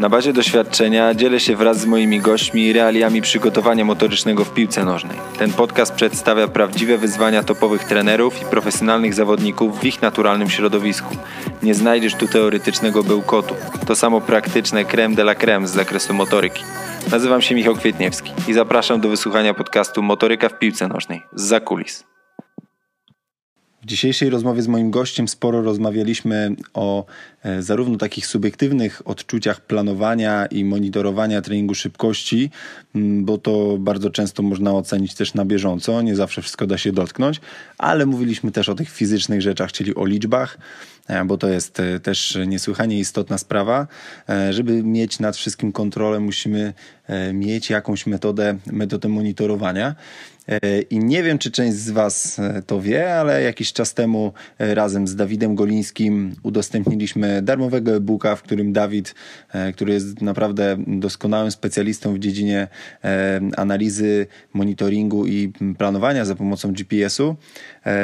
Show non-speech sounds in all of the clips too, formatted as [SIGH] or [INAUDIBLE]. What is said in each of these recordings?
Na bazie doświadczenia dzielę się wraz z moimi gośćmi realiami przygotowania motorycznego w piłce nożnej. Ten podcast przedstawia prawdziwe wyzwania topowych trenerów i profesjonalnych zawodników w ich naturalnym środowisku. Nie znajdziesz tu teoretycznego bełkotu. To samo praktyczne creme de la creme z zakresu motoryki. Nazywam się Michał Kwietniewski i zapraszam do wysłuchania podcastu Motoryka w piłce nożnej z Zakulis. W dzisiejszej rozmowie z moim gościem sporo rozmawialiśmy o e, zarówno takich subiektywnych odczuciach planowania i monitorowania treningu szybkości, bo to bardzo często można ocenić też na bieżąco, nie zawsze wszystko da się dotknąć, ale mówiliśmy też o tych fizycznych rzeczach, czyli o liczbach, e, bo to jest e, też niesłychanie istotna sprawa. Żeby mieć nad wszystkim kontrolę, musimy mieć jakąś metodę, metodę monitorowania. E, I nie wiem, czy część z Was e, to wie, ale jakiś czas temu e, razem z Dawidem Golińskim udostępniliśmy darmowego e-booka, w którym Dawid, który jest naprawdę doskonałym specjalistą w dziedzinie analizy, monitoringu i planowania za pomocą GPS-u,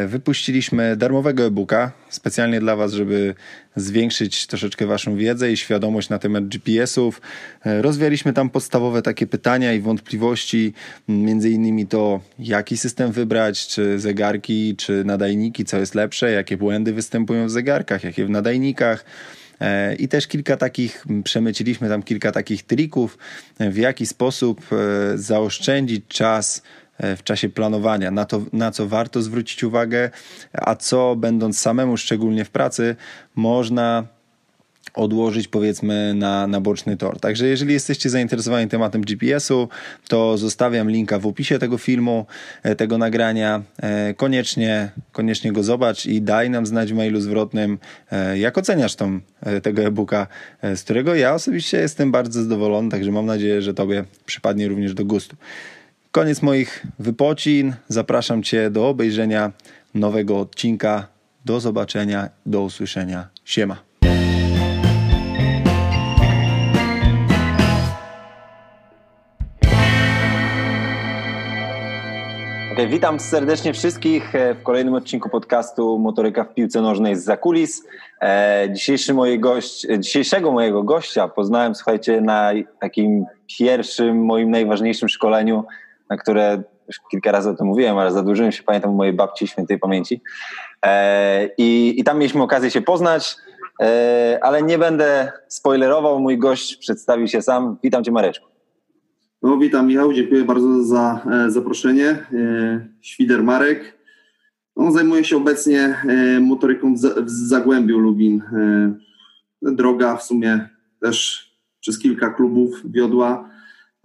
wypuściliśmy darmowego e-booka specjalnie dla Was, żeby zwiększyć troszeczkę Waszą wiedzę i świadomość na temat GPS-ów. E, rozwialiśmy tam podstawowe takie pytania i wątpliwości, między innymi to, jaki system wybrać, czy zegarki, czy nadajniki, co jest lepsze, jakie błędy występują w zegarkach, jakie w nadajnikach. E, I też kilka takich, przemyciliśmy tam kilka takich trików, w jaki sposób e, zaoszczędzić czas E, w czasie planowania, na, to, na co warto zwrócić uwagę, a co będąc samemu, szczególnie w pracy, można odłożyć powiedzmy na, na boczny tor. Także jeżeli jesteście zainteresowani tematem GPS-u, to zostawiam linka w opisie tego filmu, e, tego nagrania. E, koniecznie, koniecznie go zobacz i daj nam znać w mailu zwrotnym, jak oceniasz tą, tego e-booka, z którego ja osobiście jestem bardzo zadowolony, także mam nadzieję, że Tobie przypadnie również do gustu. Koniec moich wypocin. Zapraszam Cię do obejrzenia nowego odcinka. Do zobaczenia, do usłyszenia. Siema. Witam serdecznie wszystkich e, w kolejnym odcinku podcastu Motoryka w piłce nożnej z Zakulis. E, dzisiejszy moje gość, e, dzisiejszego mojego gościa poznałem, słuchajcie, na takim pierwszym, moim najważniejszym szkoleniu na które już kilka razy o tym mówiłem, ale zadłużyłem się, pamiętam, mojej babci świętej pamięci. E, i, I tam mieliśmy okazję się poznać, e, ale nie będę spoilerował. Mój gość przedstawił się sam. Witam Cię, Mareczku. No, witam Michał, dziękuję bardzo za e, zaproszenie. Świder Marek. No, zajmuję się obecnie motoryką w, Zagłębiu Lubin. Droga w sumie też przez kilka klubów wiodła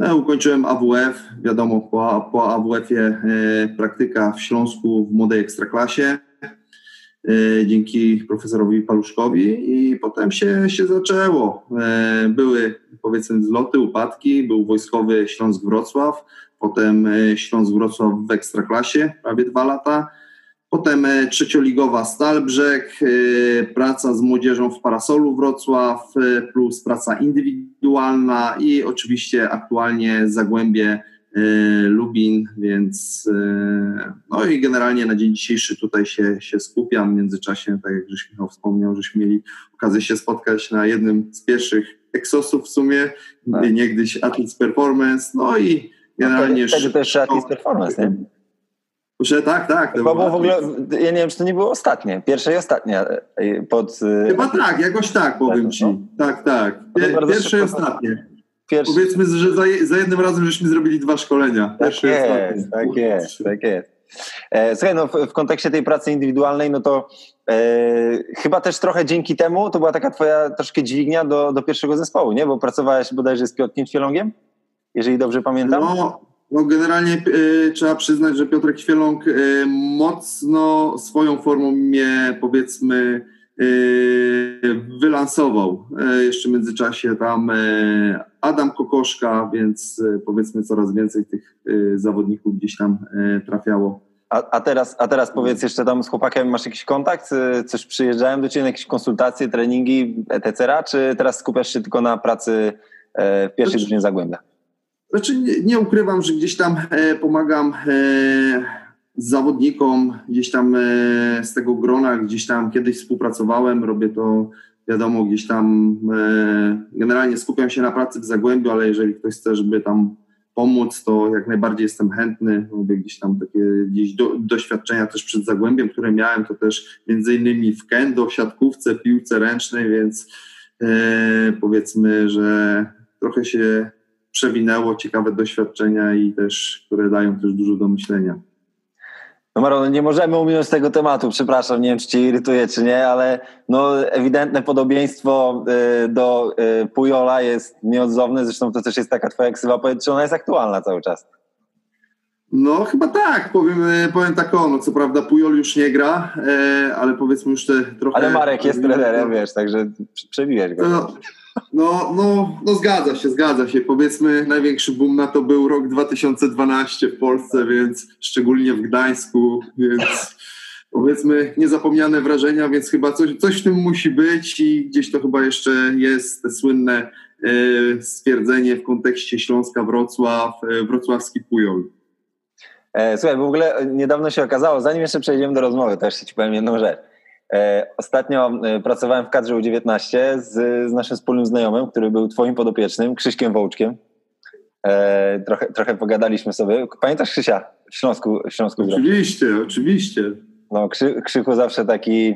E, ukończyłem AWF, wiadomo, po, po AWF-ie e, praktyka w Śląsku w młodej ekstraklasie e, dzięki profesorowi Paluszkowi i potem się, się zaczęło. Były powiedzmy zloty, upadki, był wojskowy Śląsk-Wrocław, potem Śląsk-Wrocław w ekstraklasie, prawie dwa lata, Potem e, trzecioligowa Stalbrzeg, e, praca z młodzieżą w Parasolu Wrocław, e, plus praca indywidualna i oczywiście aktualnie Zagłębie Lubin, więc no i generalnie na dzień dzisiejszy tutaj się, się skupiam. W międzyczasie, tak jak żeś Michał wspomniał, żeśmy mieli okazję się spotkać na jednym z pierwszych Exosów w sumie, tak. niegdyś Athletes Performance, no i generalnie... No wtedy też Athletes Performance, nie? Że tak, tak. Chyba było w ogóle, ja nie wiem, czy to nie było ostatnie, pierwsze i ostatnie e, pod... E, Chyba tak, jakoś tak powiem tak, ci. No? Tak, tak. No pierwsze i ostatnie. Pierwszy... Powiedzmy, że za, za, jednym razem żeśmy zrobili dwa szkolenia. Tak jest, tak jest, tak jest. E, słuchaj, no w, w, kontekście tej pracy indywidualnej, no to e, chyba też trochę dzięki temu to była taka twoja troszkę dźwignia do, do pierwszego zespołu, nie? Bo pracowałeś bodajże z Piotrkiem Świelągiem, jeżeli dobrze pamiętam. No, no generalnie y, trzeba przyznać, że Piotrek Świeląg y, mocno swoją formą mnie powiedzmy y, wylansował. Jeszcze w międzyczasie tam Adam Kokoszka, więc powiedzmy coraz więcej tych zawodników gdzieś tam trafiało. A, a, teraz, a teraz powiedz jeszcze tam z chłopakiem masz jakiś kontakt? Coś przyjeżdżałem do Ciebie na jakieś konsultacje, treningi, etc., czy teraz skupiasz się tylko na pracy w pierwszej znaczy, drużynie Zagłębia? Znaczy nie, nie ukrywam, że gdzieś tam e, pomagam e, zawodnikom, gdzieś tam e, z tego grona, gdzieś tam kiedyś współpracowałem, robię to wiadomo, gdzieś tam generalnie skupiam się na pracy w Zagłębiu, ale jeżeli ktoś chce, żeby tam pomóc, to jak najbardziej jestem chętny. Lubię gdzieś tam takie gdzieś do, doświadczenia też przed Zagłębiem, które miałem, to też między innymi w kendo, w siatkówce, piłce ręcznej, więc e, powiedzmy, że trochę się przewinęło, ciekawe doświadczenia i też, które dają też dużo do myślenia. No Maron, nie możemy ominąć tego tematu, przepraszam, nie wiem czy cię irytuje czy nie, ale no ewidentne podobieństwo y, do y, Pujola jest nieodzowne, zresztą to też jest taka twoja ksywa, powiedz, czy ona jest aktualna cały czas? No chyba tak, powiem, y, powiem tak o, no co prawda Pujol już nie gra, e, ale powiedzmy już te trochę... Ale Marek jest trenerem, wiesz, także przebiłeś go. No, no, no, no zgadza się, zgadza się. Powiedzmy, największy boom na to był rok 2012 w Polsce, więc szczególnie w Gdańsku, więc powiedzmy niezapomniane wrażenia, więc chyba coś, coś w tym musi być i gdzieś to chyba jeszcze jest te słynne e, stwierdzenie w kontekście Śląska-Wrocław, e, wrocławski Pujol. E, słuchaj, w ogóle niedawno się okazało, zanim jeszcze przejdziemy do rozmowy, to jeszcze ci powiem jedną rzecz ostatnio e, pracowałem w kadrze U19 z, z naszym wspólnym znajomym, który był twoim podopiecznym, Krzyśkiem Wołczkiem. E, trochę, trochę pogadaliśmy sobie. Pamiętasz Krzysia w Śląsku? W Śląsku oczywiście, oczywiście. No, Krzy, Krzyku zawsze taki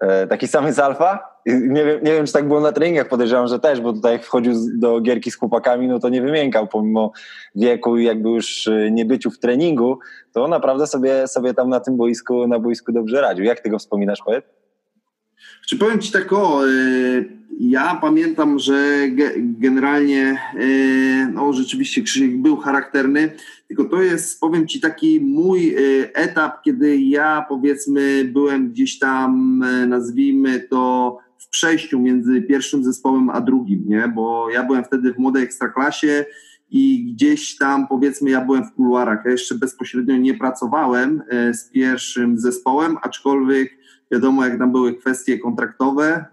E, taki samý z alfa. Nie wiem, nie wiem, czy tak było na treningach, podejrzewam, że też, bo tutaj jak wchodził do gierki z chłopakami, no to nie wymiękał pomimo wieku i jakby już e, niebyciu w treningu, to naprawdę sobie, sobie tam na tym boisku, na boisku dobrze radził. Jak ty go wspominasz, powiedz? Czy powiem ci tak o, e, ja pamiętam, że generalnie no rzeczywiście Krzysiek był charakterny, tylko to jest, powiem Ci, taki mój y, etap, kiedy ja powiedzmy byłem gdzieś tam, y, nazwijmy to, przejściu między pierwszym zespołem a drugim, nie? Bo ja byłem wtedy w młodej ekstraklasie i gdzieś tam powiedzmy ja byłem w kuluarach. Ja jeszcze bezpośrednio nie pracowałem y, z pierwszym zespołem, aczkolwiek wiadomo, jak tam były kwestie kontraktowe,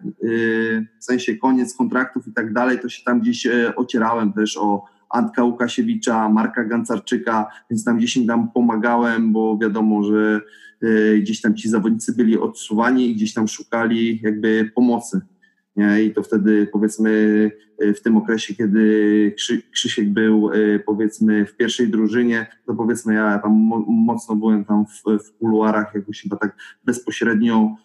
w sensie koniec kontraktów i tak dalej, to się tam gdzieś ocierałem też o Antka Łukasiewicza, Marka Gancarczyka, więc tam gdzieś im tam pomagałem, bo wiadomo, że e, gdzieś tam ci zawodnicy byli odsuwani i gdzieś tam szukali jakby pomocy. Nie? I to wtedy powiedzmy e, w tym okresie, kiedy Krzy, Krzysiek był e, powiedzmy w pierwszej drużynie, to powiedzmy ja tam mocno byłem tam w, w kuluarach jakoś chyba tak bezpośrednio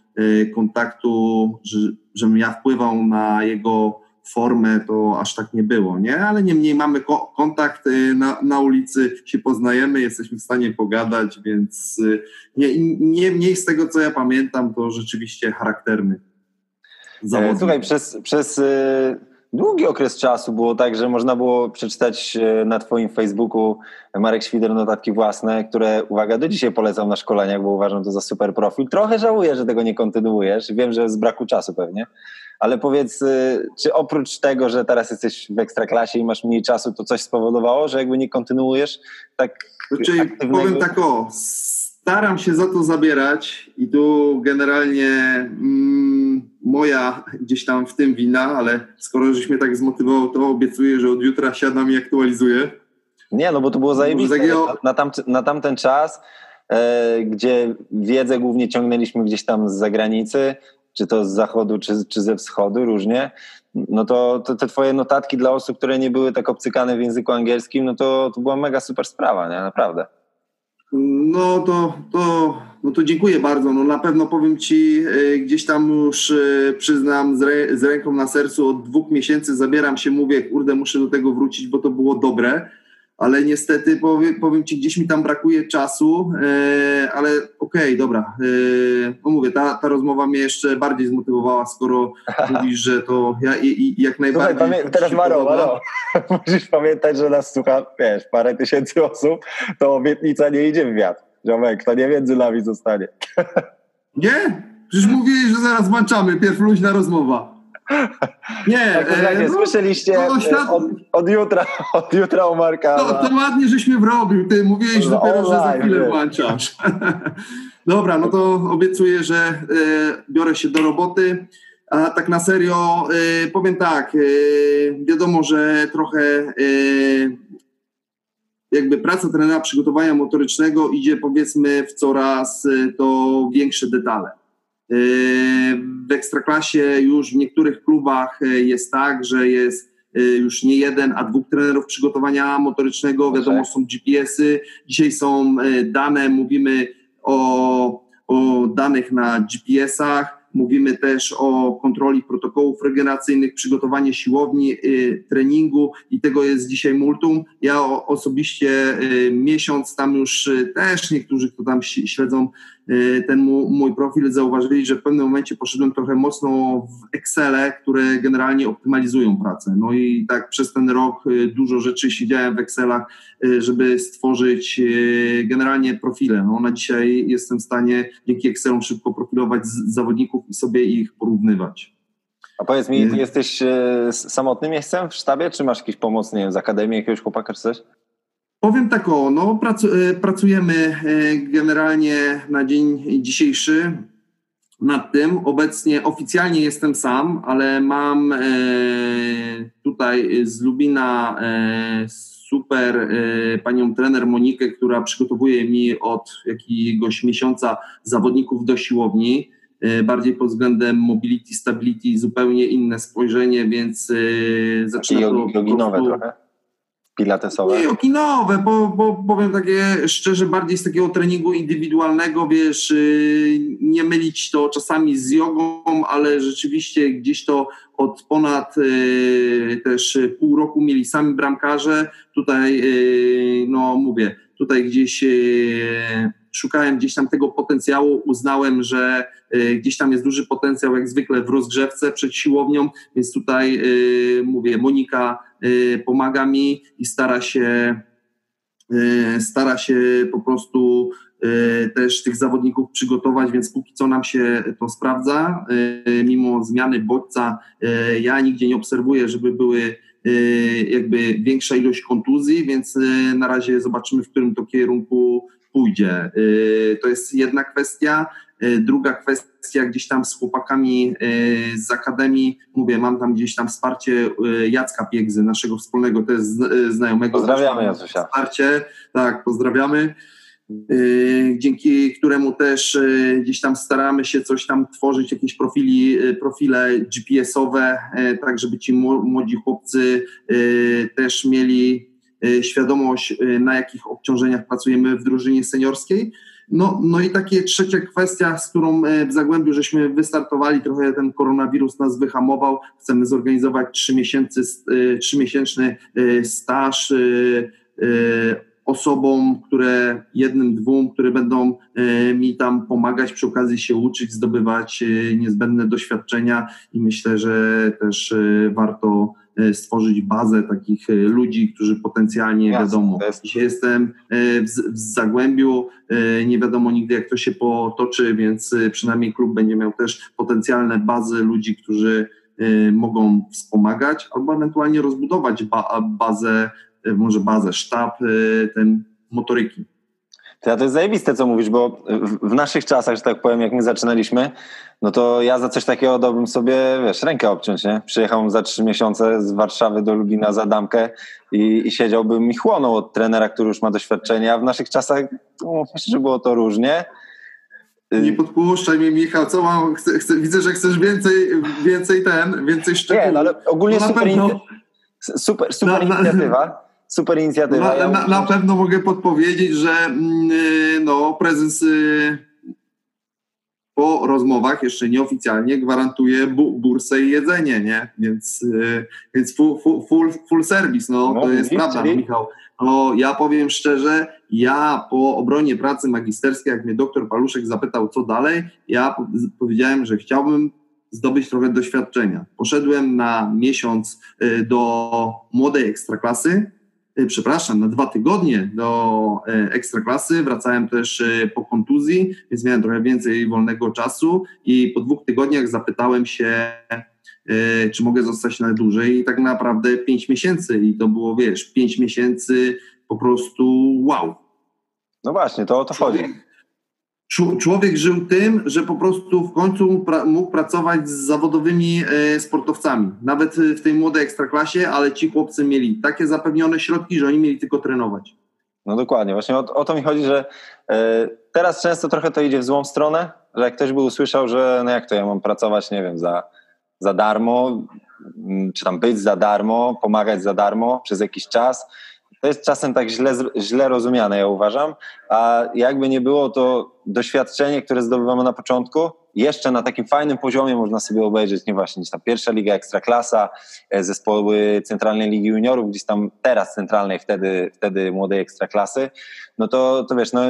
kontaktu, że, żebym ja wpływał na jego formę to aż tak nie było, nie? Ale niemniej mamy ko kontakt y, na, na ulicy, się poznajemy, jesteśmy w stanie pogadać, więc y, nie, nie mniej z tego, co ja pamiętam, to rzeczywiście charakterny e, zawodnik. Słuchaj, przez, przez y, długi okres czasu było tak, że można było przeczytać na twoim Facebooku Marek Świder notatki własne, które, uwaga, do dzisiaj polecam na szkoleniach, bo uważam to za super profil. Trochę żałuję, że tego nie kontynuujesz. Wiem, że z braku czasu pewnie ale powiedz, y, czy oprócz tego, że teraz jesteś w ekstraklasie i masz mniej czasu, to coś spowodowało, że jakby nie kontynuujesz tak Znaczy, aktywnego... powiem tak o, staram się za to zabierać i tu generalnie mm, moja gdzieś tam w tym wina, ale skoro żeś mnie tak zmotywował, to obiecuję, że od jutra siadam i aktualizuję. Nie, no bo to było zajebiste. Takiego... Na, na, tam, na tamten czas, e, gdzie wiedzę głównie ciągnęliśmy gdzieś tam z zagranicy, czy to z zachodu, czy, czy ze wschodu, różnie, no to, to, te twoje notatki dla osób, które nie były tak obcykane w języku angielskim, no to, to była mega super sprawa, nie? Naprawdę. No to, to, no to dziękuję bardzo. No na pewno powiem Ci, e, gdzieś tam już e, przyznam z, re, z ręką na sercu od dwóch miesięcy zabieram się, mówię, kurde, muszę do tego wrócić, bo to było dobre ale niestety powiem, powiem Ci, gdzieś mi tam brakuje czasu, e, ale okej, okay, dobra. E, no mówię, ta, ta rozmowa mnie jeszcze bardziej zmotywowała, skoro [LAUGHS] mówisz, że to ja i, i jak najbardziej... Słuchaj, pamię- teraz Maro, Maro, [LAUGHS] musisz pamiętać, że nas słucha, wiesz, parę tysięcy osób, to obietnica nie idzie w wiatr. Ziomek, to nie między nami zostanie. [LAUGHS] nie? Przecież mówiłeś, że zaraz włączamy, pierw luźna rozmowa. Nie, [LAUGHS] tak, e, no, słyszeliście no, świat... od, od, jutra, [LAUGHS] od jutra u Marka. To, to ładnie, żeśmy wrobił. Ty mówiłeś no, dopiero, online, że za chwilę włączasz. Dobra, no to obiecuję, że e, biorę się do roboty. A tak na serio, e, powiem tak, e, wiadomo, że trochę e, jakby praca trenera przygotowania motorycznego idzie powiedzmy w coraz e, to większe detale. W Ekstraklasie już w niektórych klubach jest tak, że jest już nie jeden, a dwóch trenerów przygotowania motorycznego. Wiadomo, są GPS-y, dzisiaj są dane, mówimy o, o danych na GPS-ach, Mówimy też o kontroli protokołów regeneracyjnych, przygotowanie siłowni, y, treningu i tego jest dzisiaj multum. Ja osobiście y, miesiąc tam już y, też niektórzy, kto tam śledzą ten mój profil, zauważyli, że w pewnym momencie poszedłem trochę mocno w Excele, które generalnie optymalizują pracę. No i tak przez ten rok dużo rzeczy siedziałem w Excelach, żeby stworzyć generalnie profile. No na dzisiaj jestem w stanie dzięki Excelom szybko profilować zawodników i sobie ich porównywać. A powiedz mi, jesteś samotnym miejscem w sztabie, czy masz jakiś pomoc, nie wiem, z akademii jakiegoś chłopaka czy coś? Powiem tak o, no e, pracujemy e, generalnie na dzień dzisiejszy nad tym. Obecnie oficjalnie jestem sam, ale mam tutaj z Lubina super panią trener Monikę, która przygotowuje mi od jakiegoś miesiąca zawodników do siłowni. E, bardziej pod względem mobility, stability, zupełnie inne spojrzenie, więc e, zaczyna to joginowe trochę? Pilatesowe? Nie joginowe, bo, bo powiem takie szczerze, bardziej z takiego treningu indywidualnego, wiesz, e, nie mylić to czasami z jogą, ale rzeczywiście gdzieś to od ponad też pół roku mieli sami bramkarze. Tutaj, no mówię, tutaj gdzieś szukałem gdzieś tam tego potencjału, uznałem, że y, gdzieś tam jest duży potencjał, jak zwykle w rozgrzewce przed siłownią, więc tutaj y, mówię, Monika y, pomaga mi i stara się stara się po prostu też tych zawodników przygotować, więc póki co nam się to sprawdza. Mimo zmiany bodźca ja nigdzie nie obserwuję, żeby były jakby większa ilość kontuzji, więc na razie zobaczymy, w którym to kierunku pójdzie. Y, to jest jedna kwestia. Y, druga kwestia, gdzieś tam z chłopakami y, z Akademii, mówię, mam tam gdzieś tam wsparcie Jacka Piegzy, naszego wspólnego, to jest znajomego. Pozdrawiamy Jacusia. Wsparcie, tak, pozdrawiamy. Dzięki któremu też gdzieś tam staramy się coś tam tworzyć, jakieś profili, profile GPS-owe, tak żeby ci młodzi chłopcy też mieli świadomość, y, na jakich obciążeniach pracujemy w drużynie seniorskiej. No, no i takie trzecia kwestia, z którą y, w Zagłębiu żeśmy wystartowali, trochę ten koronawirus nas wyhamował. Chcemy zorganizować trzymiesięczny staż osobom, które jednym, dwóm, które będą mi tam pomagać, przy okazji się uczyć, zdobywać niezbędne doświadczenia i myślę, że też warto stworzyć bazę takich e, ludzi, którzy potencjalnie Jasne, wiadomo. Dzisiaj jestem e, w, w Zagłębiu, nie wiadomo nigdy jak to się potoczy, więc przynajmniej klub będzie miał też potencjalne bazy ludzi, którzy mogą wspomagać albo ewentualnie rozbudować ba bazę, może bazę, sztab ten motoryki. To, ja to jest zajebiste, co mówisz, bo w, naszych czasach, że tak powiem, jak my zaczynaliśmy, no to ja za coś takiego dałbym sobie, wiesz, rękę obciąć, nie? Przyjechałbym za trzy miesiące z Warszawy do Lubina za damkę i, i siedziałbym i chłonął od trenera, który już ma doświadczenie, a w naszych czasach no, myślę, że było to różnie. Nie podpuszczaj mnie, Michał, co mam? Chcę, chcę, widzę, że chcesz więcej, więcej ten, więcej szczegółów. Nie, no, ale ogólnie no super, pewno... super, super na, inicjatywa. Super inicjatywa. Na, na, na, pewno mogę podpowiedzieć, że mm, no, prezes y, po rozmowach, jeszcze nieoficjalnie, gwarantuje bu bursę i jedzenie, nie? Więc, y, więc full, full, full service, no, no to jest prawda, no, Michał. No, ja powiem szczerze, ja po obronie pracy magisterskiej, jak mnie doktor Paluszek zapytał, co dalej, ja powiedziałem, że chciałbym zdobyć trochę doświadczenia. Poszedłem na miesiąc y, do młodej ekstraklasy, Y, przepraszam, na dwa tygodnie do y, ekstraklasy. Wracałem też y, po kontuzji, więc miałem trochę więcej wolnego czasu i po dwóch tygodniach zapytałem się, czy mogę zostać na dłużej i tak naprawdę pięć miesięcy i to było, wiesz, pięć miesięcy po prostu wow. No właśnie, to o to chodzi człowiek żył tym, że po prostu w końcu mógł pracować z zawodowymi e, sportowcami. Nawet w tej młodej ekstraklasie, ale ci chłopcy mieli takie zapewnione środki, że oni mieli tylko trenować. No dokładnie, właśnie o, o to mi chodzi, że e, teraz często trochę to idzie w złą stronę, że jak ktoś by usłyszał, że no jak to ja mam pracować, nie wiem, za, za darmo, czy tam być za darmo, pomagać za darmo przez jakiś czas, to jest czasem tak źle, źle rozumiane, ja uważam. A jakby nie było, to doświadczenie, które zdobywamy na początku, jeszcze na takim fajnym poziomie można sobie obejrzeć, nie właśnie, gdzieś tam pierwsza liga ekstraklasa, e, zespoły centralnej ligi juniorów, gdzieś tam teraz centralnej, wtedy, wtedy młodej ekstraklasy, no to, to wiesz, no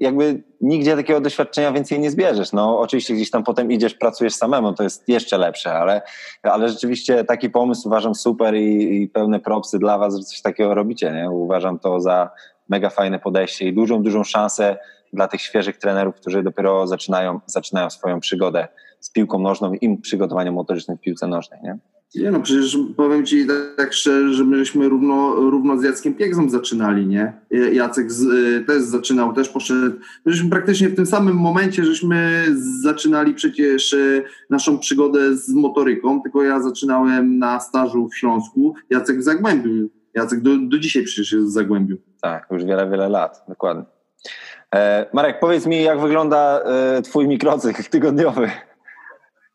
jakby nigdzie takiego doświadczenia więcej nie zbierzesz. No oczywiście gdzieś tam potem idziesz, pracujesz samemu, to jest jeszcze lepsze, ale, ale rzeczywiście taki pomysł uważam super i, i pełne propsy dla was, że coś takiego robicie, nie? Uważam to za mega fajne podejście i dużą, dużą szansę dla tych świeżych trenerów, którzy dopiero zaczynają, zaczynają swoją przygodę z piłką nożną i przygotowaniem motorycznym w piłce nożnej, nie? Nie no, przecież powiem Ci tak szczerze, że myśmy równo, równo z Jackiem Piegzą zaczynali, nie? Jacek z, y, też zaczynał, też poszedł, myśmy praktycznie w tym samym momencie, żeśmy zaczynali przecież y, naszą przygodę z motoryką, tylko ja zaczynałem na stażu w Śląsku, Jacek w Zagłębiu. Jacek do, do dzisiaj przecież jest w Zagłębiu. Tak, już wiele, wiele lat, dokładnie. E, Marek, powiedz mi, jak wygląda e, Twój mikrocykl tygodniowy?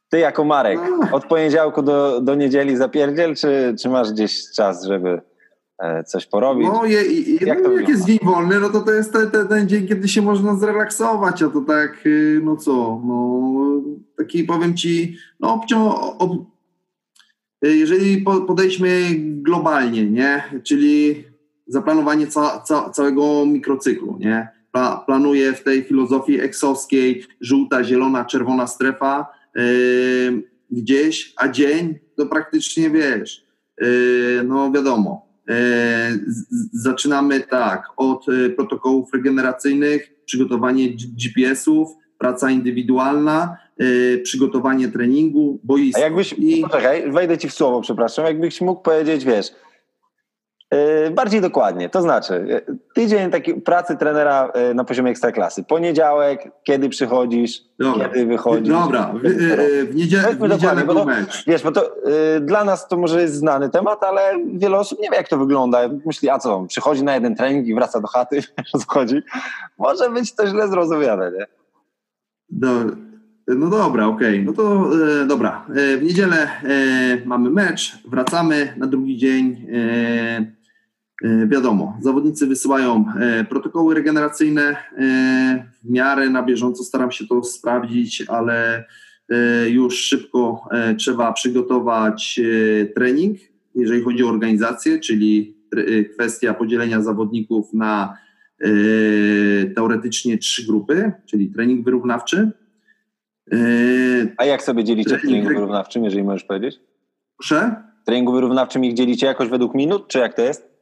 Ty jako Marek, od poniedziałku do, do niedzieli zapierdziel, czy, czy masz gdzieś czas, żeby e, coś porobić? No, je, je, jak, no, jak jest dzień wolny, no to to jest ten, ten, ten, dzień, kiedy się można zrelaksować, a to tak, y, no co, no taki powiem ci, no obciął, ob, y, jeżeli podejdźmy globalnie, nie, czyli zaplanowanie ca, ca, całego mikrocyklu, nie, planuję w tej filozofii eksowskiej żółta, zielona, czerwona strefa, Yy, gdzieś, a dzień to praktycznie wiesz, yy, no wiadomo, yy, zaczynamy tak, od protokołów regeneracyjnych, przygotowanie GPS-ów, praca indywidualna, przygotowanie treningu, boiska. A jakbyś, i... poczekaj, wejdę ci w słowo, przepraszam, jakbyś mógł powiedzieć, wiesz, bardziej dokładnie, to znaczy e, tydzień takiej pracy trenera e, na poziomie ekstraklasy. Poniedziałek, kiedy przychodzisz, dobra. kiedy wychodzisz. Dobra, w, w, niedzielę, w niedzielę był to, mecz. Wiesz, bo to dla nas to może jest znany temat, ale wiele osób nie wie, jak to wygląda. Myśli, a co, przychodzi na jeden trening i wraca do chaty, [LAUGHS] chodzi. Może być to źle zrozumiane, nie? Dobra. No dobra, okej. Okay. No to e, dobra. E, w niedzielę e, mamy mecz, wracamy na drugi dzień. E, wiadomo, zawodnicy wysyłają e, protokoły regeneracyjne. E, w miarę na bieżąco staram się to sprawdzić, ale już szybko trzeba przygotować trening, jeżeli chodzi o organizację, czyli kwestia podzielenia zawodników na teoretycznie trzy grupy, czyli trening wyrównawczy. A jak sobie dzielicie trening, treningu wyrównawczym, jeżeli możesz powiedzieć? Proszę? Treningu wyrównawczym ich dzielicie jakoś według minut, czy jak to jest?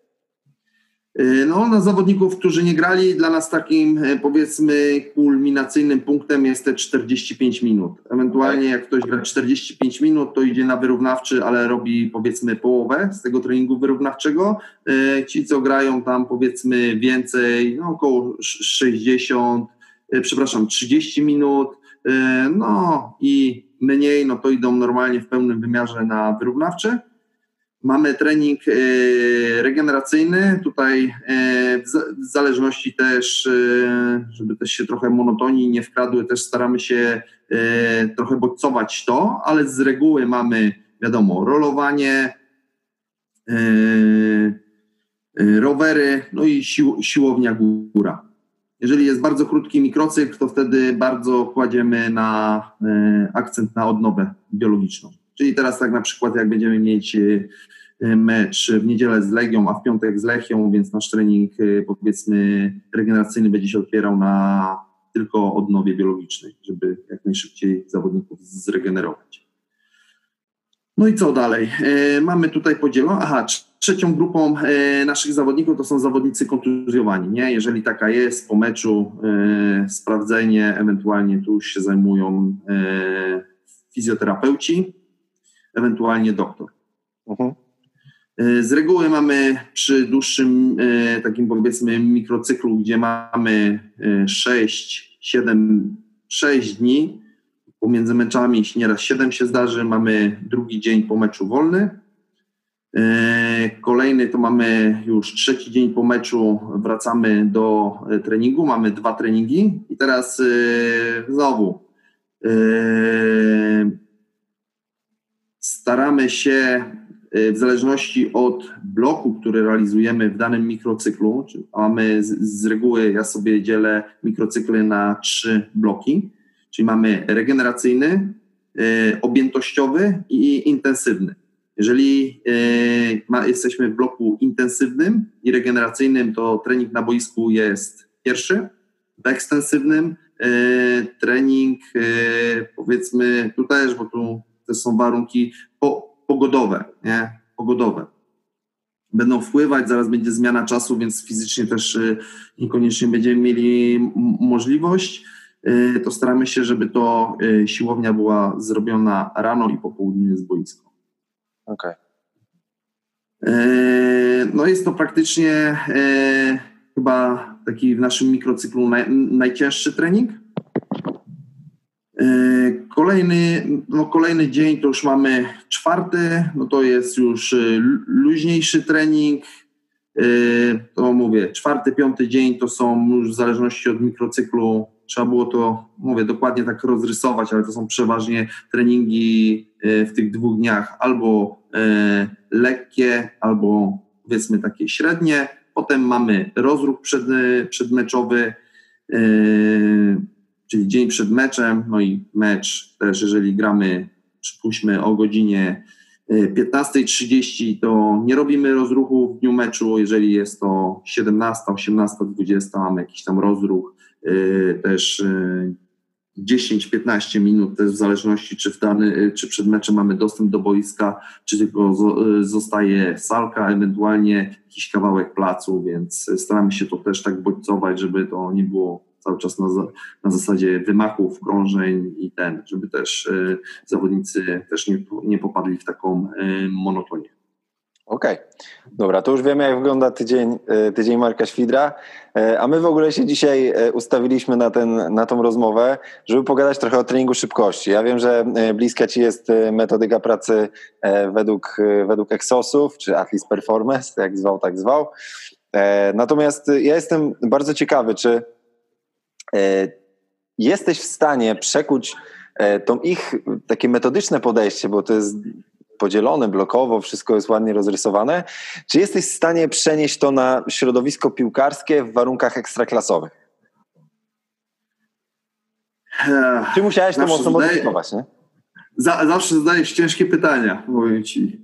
Y, no, na zawodników, którzy nie grali, dla nas takim y, powiedzmy kulminacyjnym punktem jest te 45 minut. Ewentualnie jak ktoś gra 45 minut, to idzie na wyrównawczy, ale robi powiedzmy połowę z tego treningu wyrównawczego. Y, ci, co grają tam powiedzmy więcej, no około 60, przepraszam, 30 minut, no i mniej, no to idą normalnie w pełnym wymiarze na wyrównawcze. Mamy trening e, regeneracyjny, tutaj e, w zależności też, e, żeby też się trochę monotonii nie wkradły, też staramy się trochę bodźcować to, ale z reguły mamy, wiadomo, rolowanie, rowery, no i sił, siłownia góra. Jeżeli jest bardzo krótki mikrocykl, to wtedy bardzo kładziemy na akcent na odnowę biologiczną. Czyli teraz tak na przykład jak będziemy mieć e, mecz w niedzielę z Legią, a w piątek z Lechią, więc nasz trening e, powiedzmy regeneracyjny będzie się opierał na tylko odnowie biologicznej, żeby jak najszybciej zawodników zregenerować. No i co dalej? Mamy tutaj podzielone, aha, trzecią grupą naszych zawodników to są zawodnicy kontuzjowani, nie? Jeżeli taka jest po meczu, sprawdzenie, ewentualnie tu się zajmują fizjoterapeuci, ewentualnie doktor. Uh-huh. Z reguły mamy przy dłuższym e, takim powiedzmy mikrocyklu, gdzie mamy 6, 7, 6 dni pomiędzy meczami, nieraz 7 się zdarzy, mamy drugi dzień po meczu wolny. E, Kolejny to mamy już trzeci dzień po meczu, wracamy do treningu, mamy dwa treningi i teraz znowu staramy się w zależności od bloku, który realizujemy w danym mikrocyklu, mamy z, z reguły, ja sobie dzielę mikrocykly na trzy bloki, czyli mamy regeneracyjny, objętościowy i intensywny. Jeżeli e, ma, jesteśmy w bloku intensywnym i regeneracyjnym, to trening na boisku jest pierwszy. W ekstensywnym trening, powiedzmy, tu też, bo tu też są warunki po, pogodowe, nie? Pogodowe. Będą wpływać, zaraz będzie zmiana czasu, więc fizycznie też niekoniecznie będziemy mieli możliwość to staramy się, żeby to siłownia była zrobiona rano i po południu z boisko. Okej. Okay. No jest to praktycznie chyba taki w naszym mikrocyklu naj, najcięższy trening. Kolejny, no kolejny dzień to już mamy czwarty, no to jest już luźniejszy trening. To mówię, czwarty, piąty dzień to są już w zależności od mikrocyklu trzeba było to, mówię, dokładnie tak rozrysować, ale to są przeważnie treningi e, w tych dwóch dniach albo lekkie, albo powiedzmy takie średnie. Potem mamy rozruch przed, przedmeczowy, czyli dzień przed meczem, no i mecz też, jeżeli gramy, przypuśćmy o godzinie 15.30 to nie robimy rozruchu w dniu meczu, jeżeli jest to 17, 18, 20 mamy jakiś tam rozruch, Y, też 10-15 y, minut, też w zależności czy, w dany, y, czy przed meczem mamy dostęp do boiska, czy tylko zostaje salka, ewentualnie jakiś kawałek placu, więc staramy się to też tak bodźcować, żeby to nie było cały czas na, na zasadzie wymachów, krążeń i ten, żeby też zawodnicy też nie, nie popadli w taką monotonię. Okej, okay. dobra, to już wiemy, jak wygląda tydzień, e, tydzień Marka Świdra, e, a my w ogóle się dzisiaj e, ustawiliśmy na, ten, na tą rozmowę, żeby pogadać trochę o treningu szybkości. Ja wiem, że bliska Ci jest metodyka pracy według, według Exosów, czy Atlas Performance, jak zwał, tak zwał. Natomiast ja jestem bardzo ciekawy, czy jesteś w stanie przekuć tą ich takie metodyczne podejście, bo to jest podzielone blokowo, wszystko jest ładnie rozrysowane. Czy jesteś w stanie przenieść to na środowisko piłkarskie w warunkach ekstraklasowych? Czy musiałeś to mocno modyfikować, nie? Za, zawsze zadajesz ciężkie pytania, powiem ci.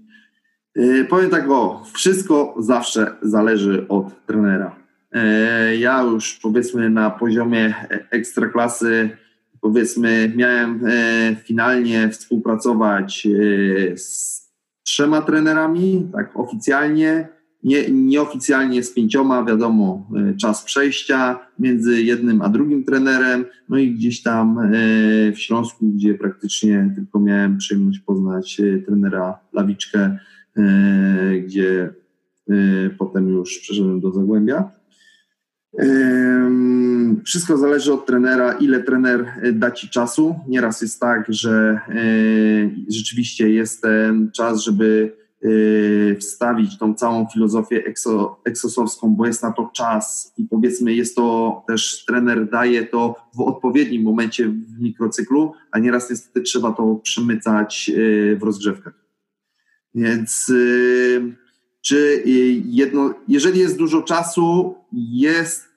Yy, powiem tak, o, wszystko zawsze zależy od trenera. Yy, ja już powiedzmy na poziomie ekstraklasy powiedzmy, miałem e, finalnie współpracować e, z trzema trenerami, tak oficjalnie, nie, nieoficjalnie z pięcioma, wiadomo, e, czas przejścia między jednym a drugim trenerem, no i gdzieś tam w Śląsku, gdzie praktycznie tylko miałem przyjemność poznać trenera Lawiczkę, gdzie potem już przeszedłem do Zagłębia. Wszystko zależy od trenera, ile trener e, da ci czasu. Nieraz jest tak, że e, rzeczywiście jest ten czas, żeby e, wstawić tą całą filozofię ekso, bo jest na to czas i powiedzmy jest to też trener daje to w odpowiednim momencie w mikrocyklu, a nieraz niestety trzeba to przemycać w rozgrzewkach. Więc czy jedno, jeżeli jest dużo czasu, jest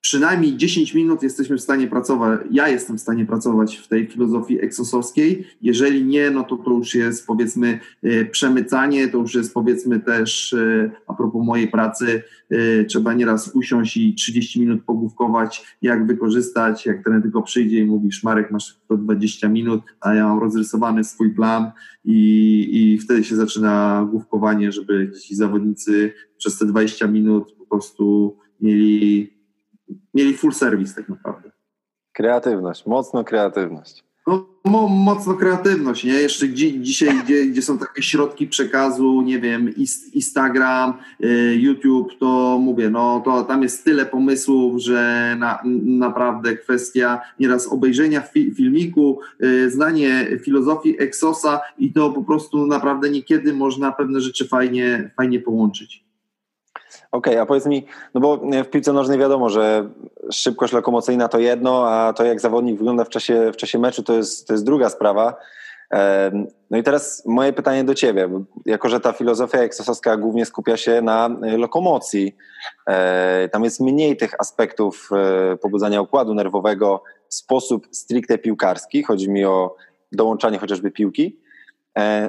przynajmniej 10 minut jesteśmy w stanie pracować, ja jestem w stanie pracować w tej filozofii eksosowskiej. Jeżeli nie, no to to już jest powiedzmy e, przemycanie, to już jest powiedzmy też e, a propos mojej pracy, e, trzeba nieraz usiąść i 30 minut pogłówkować, jak wykorzystać, jak ten tylko przyjdzie i mówisz, Marek, masz to 20 minut, a ja mam rozrysowany swój plan i, i wtedy się zaczyna główkowanie, żeby ci zawodnicy przez te 20 minut po prostu mieli mieli full service tak naprawdę. Kreatywność, mocno kreatywność. No, mocno kreatywność, nie? Jeszcze dzi dzisiaj, gdzie, gdzie, są takie środki przekazu, nie wiem, Instagram, y, YouTube, to mówię, no to tam jest tyle pomysłów, że na, naprawdę kwestia nieraz obejrzenia fi filmiku, y, znanie filozofii Exosa i to po prostu naprawdę niekiedy można pewne rzeczy fajnie, fajnie połączyć. Okej, okay, a powiedz mi, no bo w piłce nożnej wiadomo, że szybkość lokomocyjna to jedno, a to jak zawodnik wygląda w czasie, w czasie meczu to jest, to jest druga sprawa. No i teraz moje pytanie do Ciebie, jako że ta filozofia eksosowska głównie skupia się na e, lokomocji, e, tam jest mniej tych aspektów e, pobudzania układu nerwowego sposób stricte piłkarski, chodzi mi o dołączanie chociażby piłki, E,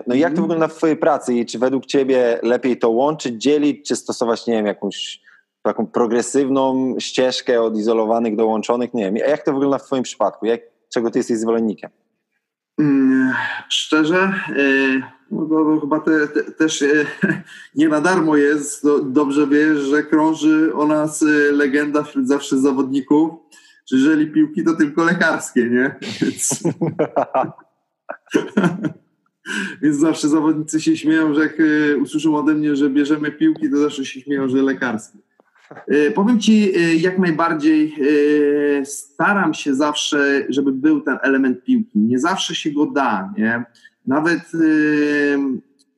no i jak to mhm. wygląda w Twojej pracy i czy według Ciebie lepiej to łączyć, dzielić, czy stosować, nie wiem, jakąś taką progresywną ścieżkę od izolowanych do łączonych? Nie wiem, a jak to wygląda w Twoim przypadku? Jak, czego Ty jesteś zwolennikiem? Mm, szczerze, yy, no chyba te, te, też yy, [LAUGHS] nie na darmo jest. No, dobrze wiesz, że krąży o nas yy, legenda wśród zawsze zawodników, że jeżeli piłki, to tylko lekarskie, nie? [LAUGHS] Więc... [LAUGHS] Więc zawsze zawodnicy się śmieją, że jak e, usłyszą ode mnie, że bierzemy piłki, to zawsze się śmieją, że lekarskie. E, powiem Ci, e, jak najbardziej staram się zawsze, żeby był ten element piłki. Nie zawsze się go da, nie? Nawet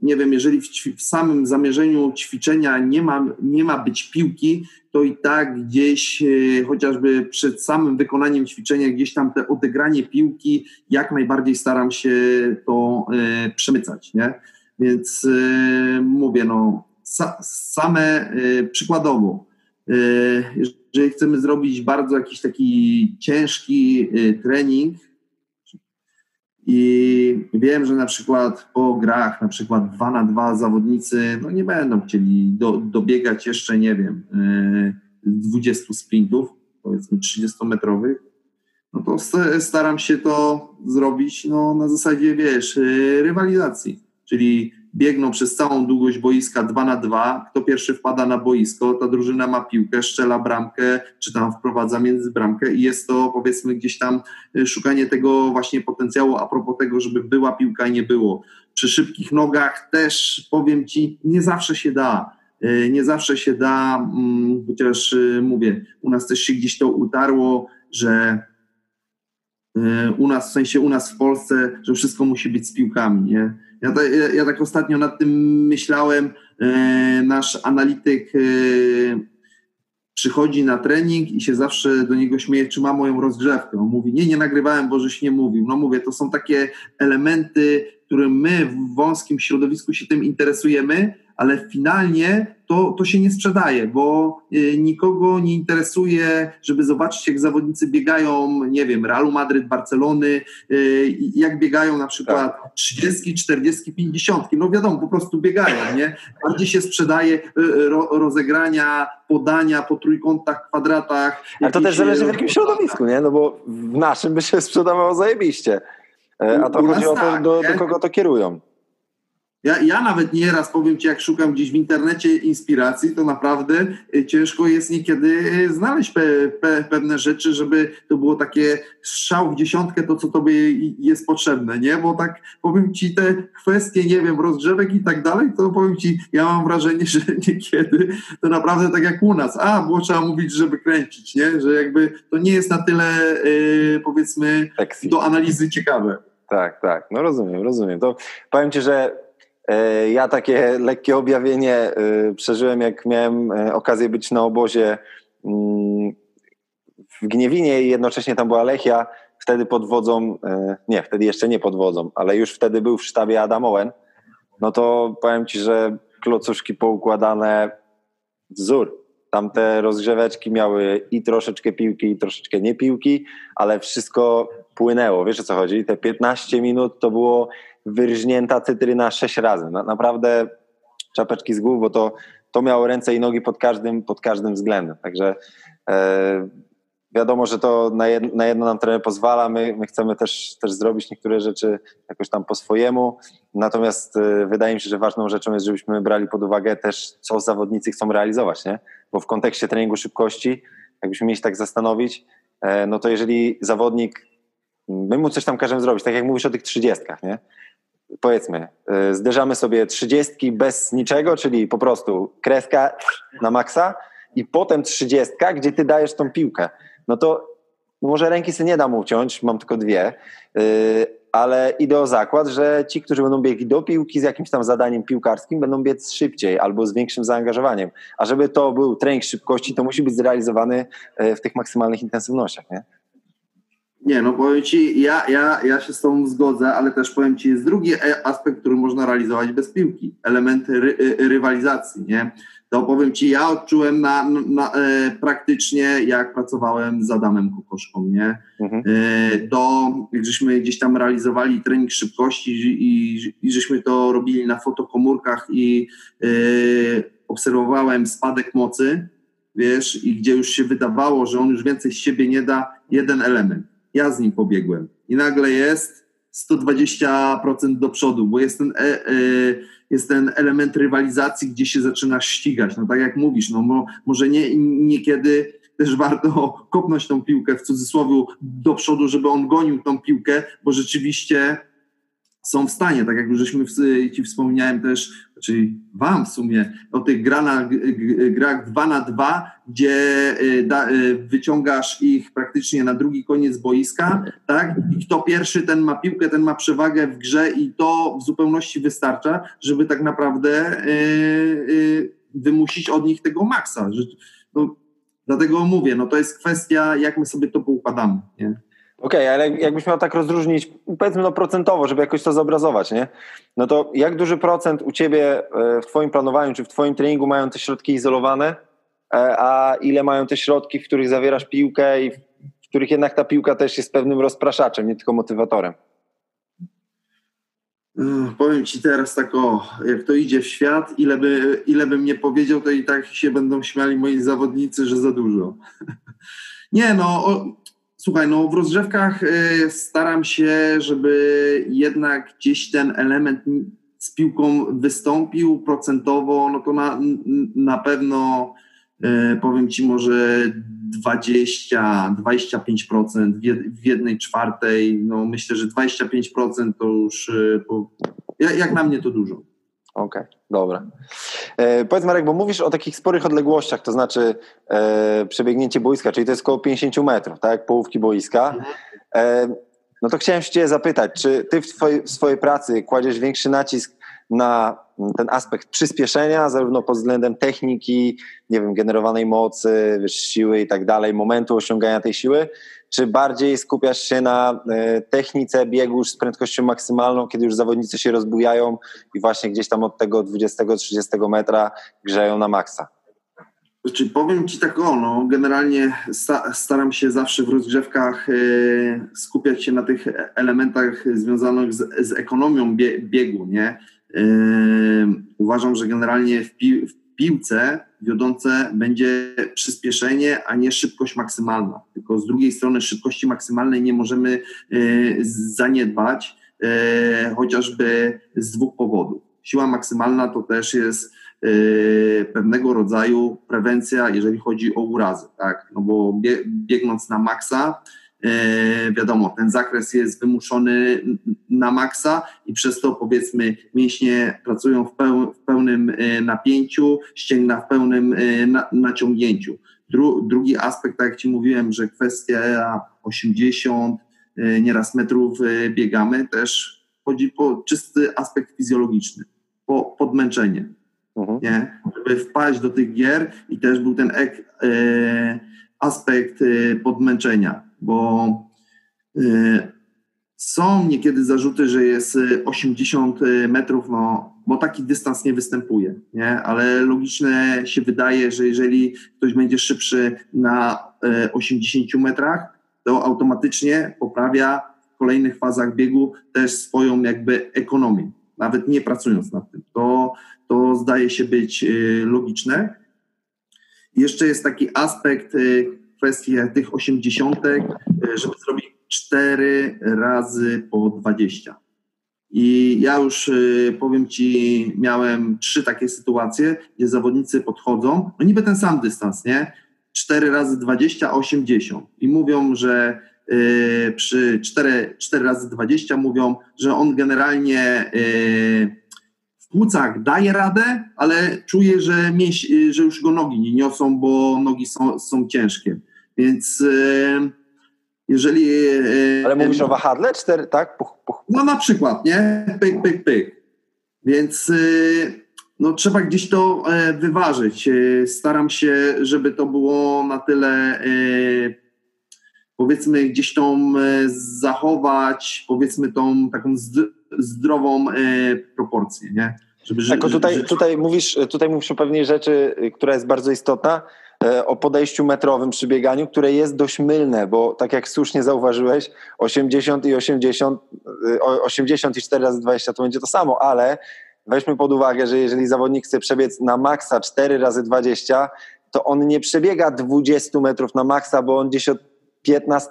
nie wiem, jeżeli w, w, samym zamierzeniu ćwiczenia nie ma, nie ma być piłki, to i tak gdzieś e, chociażby przed samym wykonaniem ćwiczenia, gdzieś tam te odegranie piłki, jak najbardziej staram się to e, przemycać, nie? Więc e, mówię, no, sa, same przykładowo, jeżeli chcemy zrobić bardzo jakiś taki ciężki trening, i wiem, że na przykład po grach, na przykład 2 na 2 zawodnicy no nie będą chcieli do, dobiegać jeszcze, nie wiem, 20 e, sprintów, powiedzmy 30-metrowych, no to staram się to zrobić no, na zasadzie, wiesz, e, rywalizacji, czyli biegną przez całą długość boiska 2 na 2. Kto pierwszy wpada na boisko, ta drużyna ma piłkę, szczela bramkę, czy tam wprowadza między bramkę i jest to powiedzmy gdzieś tam y, szukanie tego właśnie potencjału a propos tego, żeby była piłka i nie było. Przy szybkich nogach też powiem Ci, nie zawsze się da. Y, nie zawsze się da, mm, chociaż y, mówię, u nas też się gdzieś to utarło, że u nas, w sensie u nas w Polsce, że wszystko musi być z piłkami, nie? Ja, ta, ja, ja tak ostatnio nad tym myślałem. E, nasz analityk e, przychodzi na trening i się zawsze do niego śmieje, czy ma moją rozgrzewkę. On mówi, nie, nie nagrywałem, bo żeś nie mówił. No mówię, to są takie elementy, które my w wąskim środowisku się tym interesujemy, ale finalnie to, to się nie sprzedaje, bo y, nikogo nie interesuje, żeby zobaczyć, jak zawodnicy biegają, nie wiem, Realu Madryt, Barcelony, y, jak biegają na przykład tak. 30, 40, 50. No wiadomo, po prostu biegają, nie? Bardziej się sprzedaje y, rozegrania, podania po trójkątach, kwadratach. Ale to też zależy w jakim środowisku, nie? No bo w naszym by się sprzedawało zajebiście. E, a to chodzi o to, tak, do, do kogo to kierują. Ja, ja nawet nieraz powiem Ci, jak szukam gdzieś w internecie inspiracji, to naprawdę y, ciężko jest niekiedy y, znaleźć pe, pe, pewne rzeczy, żeby to było takie strzał w dziesiątkę, to co Tobie jest potrzebne, nie? Bo tak powiem Ci te kwestie, nie wiem, rozgrzewek i tak dalej, to powiem Ci, ja mam wrażenie, [LAUGHS] że niekiedy to naprawdę tak jak u nas, a, było trzeba mówić, żeby kręcić, nie? Że jakby to nie jest na tyle, yy, powiedzmy, do analizy ciekawe. Tak, tak, no rozumiem, rozumiem. To powiem Ci, że ja takie lekkie objawienie e, przeżyłem, jak miałem e, okazję być na obozie mm, w Gniewinie i jednocześnie tam była Lechia. Wtedy pod wodzą, nie, wtedy jeszcze nie pod wodzą, ale już wtedy był w sztabie Adam Owen. No to powiem Ci, że klocuszki poukładane wzór. Tamte rozgrzeweczki miały i troszeczkę piłki, i troszeczkę nie piłki, ale wszystko płynęło. Wiesz o co chodzi? Te 15 minut to było wyrżnięta cytryna sześć razy. Na, naprawdę czapeczki z głów, bo to, to miało ręce i nogi pod każdym, pod każdym względem. Także e, wiadomo, że to na, jed, na jedno nam trener pozwala. My, my chcemy też, też zrobić niektóre rzeczy jakoś tam po swojemu. Natomiast e, wydaje mi się, że ważną rzeczą jest, żebyśmy brali pod uwagę też, co zawodnicy chcą realizować, nie? Bo w kontekście treningu szybkości, jakbyśmy mieli się tak zastanowić, e, no to jeżeli zawodnik my mu coś tam każemy zrobić, tak jak mówisz o tych trzydziestkach, nie? Powiedzmy, y, zderzamy sobie trzydziestki bez niczego, czyli po prostu kreska na maksa i potem trzydziestka, gdzie ty dajesz tą piłkę. No to może ręki sobie nie dam uciąć, mam tylko dwie, y, ale idę o zakład, że ci, którzy będą biegli do piłki z jakimś tam zadaniem piłkarskim, będą biec szybciej albo z większym zaangażowaniem. A żeby to był trening szybkości, to musi być zrealizowany e, w tych maksymalnych intensywnościach, nie? Nie, no powiem Ci, ja, ja, ja się z Tobą zgodzę, ale też powiem Ci, jest drugi e, aspekt, który można realizować bez piłki. Element ry, rywalizacji, nie? To powiem Ci, ja odczułem na, na e, praktycznie, jak pracowałem z Adamem Kokoszką, nie? Mhm. E, to, żeśmy gdzieś tam realizowali trening szybkości i, i żeśmy to robili na fotokomórkach i e, obserwowałem spadek mocy, wiesz, i gdzie już się wydawało, że on już więcej z siebie nie da, jeden element ja z nim pobiegłem i nagle jest 120% do przodu, bo jest ten, e, e, jest ten element rywalizacji, gdzie się zaczynasz ścigać. No tak jak mówisz, no mo, może nie, niekiedy też warto kopnąć tą piłkę w cudzysłowie do przodu, żeby on gonił tą piłkę, bo rzeczywiście są w stanie, tak jak już żeśmy Ci wspomniałem też, czyli Wam w sumie, o tych grach, grach 2 na 2, gdzie y, da, y, wyciągasz ich praktycznie na drugi koniec boiska, tak? I kto pierwszy, ten ma piłkę, ten ma przewagę w grze i to w zupełności wystarcza, żeby tak naprawdę wymusić od nich tego maksa. No, dlatego mówię, no to jest kwestia, jak my sobie to poukładamy, nie? Okej, okay, ale jakbyś miał tak rozróżnić, powiedzmy no procentowo, żeby jakoś to zobrazować, nie? No to jak duży procent u ciebie e, w twoim planowaniu, czy w twoim treningu mają te środki izolowane, e, a ile mają te środki, w których zawierasz piłkę i w których jednak ta piłka też jest pewnym rozpraszaczem, nie tylko motywatorem? Powiem ci teraz tak o, jak to idzie w świat, ile, by, ile bym nie powiedział, to i tak się będą śmiali moi zawodnicy, że za dużo. [LAUGHS] Nie no, Słuchaj, no w rozgrzewkach y, staram się, żeby jednak gdzieś ten element z piłką wystąpił procentowo, no to na, na pewno y, powiem Ci może 20-25% w jednej czwartej, no myślę, że 25% to już y, jak na mnie to dużo. Okej, okay, dobra. E, powiedz Marek, bo mówisz o takich sporych odległościach, to znaczy e, przebiegnięcie boiska, czyli to jest około 50 metrów, tak, połówki boiska. E, no to chciałem się cię zapytać, czy ty w, twojej, w swojej pracy kładziesz większy nacisk na ten aspekt przyspieszenia, zarówno pod względem techniki, nie wiem, generowanej mocy, wiesz, siły i tak dalej, momentu osiągania tej siły, czy bardziej skupiasz się na e, technice biegu już z prędkością maksymalną, kiedy już zawodnicy się rozbujają i właśnie gdzieś tam od tego 20-30 metra grzeją na maksa? Znaczy, powiem Ci tak o, no, generalnie sta staram się zawsze w rozgrzewkach e, skupiać się na tych elementach związanych z, z ekonomią bie biegu, nie? Uważam, że generalnie w, pi w piłce wiodące będzie przyspieszenie, a nie szybkość maksymalna. Tylko z drugiej strony szybkości maksymalnej nie możemy e, zaniedbać, e, chociażby z dwóch powodów. Siła maksymalna to też jest e, pewnego rodzaju prewencja, jeżeli chodzi o urazy, tak? No bo biegnąc na maksa, wiadomo, ten zakres jest wymuszony na maksa i przez to powiedzmy mięśnie pracują w, peł, w pełnym e, napięciu, ścięgna w pełnym e, na, naciągnięciu. Dru, drugi aspekt, tak jak Ci mówiłem, że kwestia 80 nieraz metrów biegamy, też chodzi po czysty aspekt fizjologiczny, po podmęczenie. Mhm. Nie? Żeby wpaść do tych gier i też był ten ek, e, aspekt e, podmęczenia bo y, są niekiedy zarzuty, że jest 80 y, metrów, no, bo taki dystans nie występuje, nie? ale logiczne się wydaje, że jeżeli ktoś będzie szybszy na 80 y, metrach, to automatycznie poprawia w kolejnych fazach biegu też swoją jakby ekonomię, nawet nie pracując nad tym. To, to zdaje się być logiczne. Jeszcze jest taki aspekt kwestię tych osiemdziesiątek, e, żeby zrobić cztery razy po dwadzieścia. I ja już e, powiem Ci, miałem trzy takie sytuacje, gdzie zawodnicy podchodzą, no niby ten sam dystans, nie? Cztery razy 20, 80 i mówią, że przy 4, 4 razy 20 mówią, że on generalnie w płucach daje radę, ale czuje, że, mięś, że już go nogi nie niosą, bo nogi są, są ciężkie. Więc jeżeli... Ale mówisz o wahadle? Cztery, tak? Puch, puch. No na przykład, nie? Pyk, pyk, pyk. Więc no, trzeba gdzieś to wyważyć. Staram się, żeby to było na tyle powiedzmy gdzieś tą zachować, powiedzmy tą taką zdrową proporcję, nie? Żeby, tak, tutaj, żeby... tutaj, mówisz, tutaj mówisz o pewnej rzeczy, która jest bardzo istotna, E, o podejściu metrowym przy bieganiu, które jest dość mylne, bo tak jak słusznie zauważyłeś, 80 i 80, 80 e, i 4 razy 20 to będzie to samo, ale weźmy pod uwagę, że jeżeli zawodnik chce przebiec na maksa 4 razy 20, to on nie przebiega 20 metrów na maksa, bo on gdzieś od 15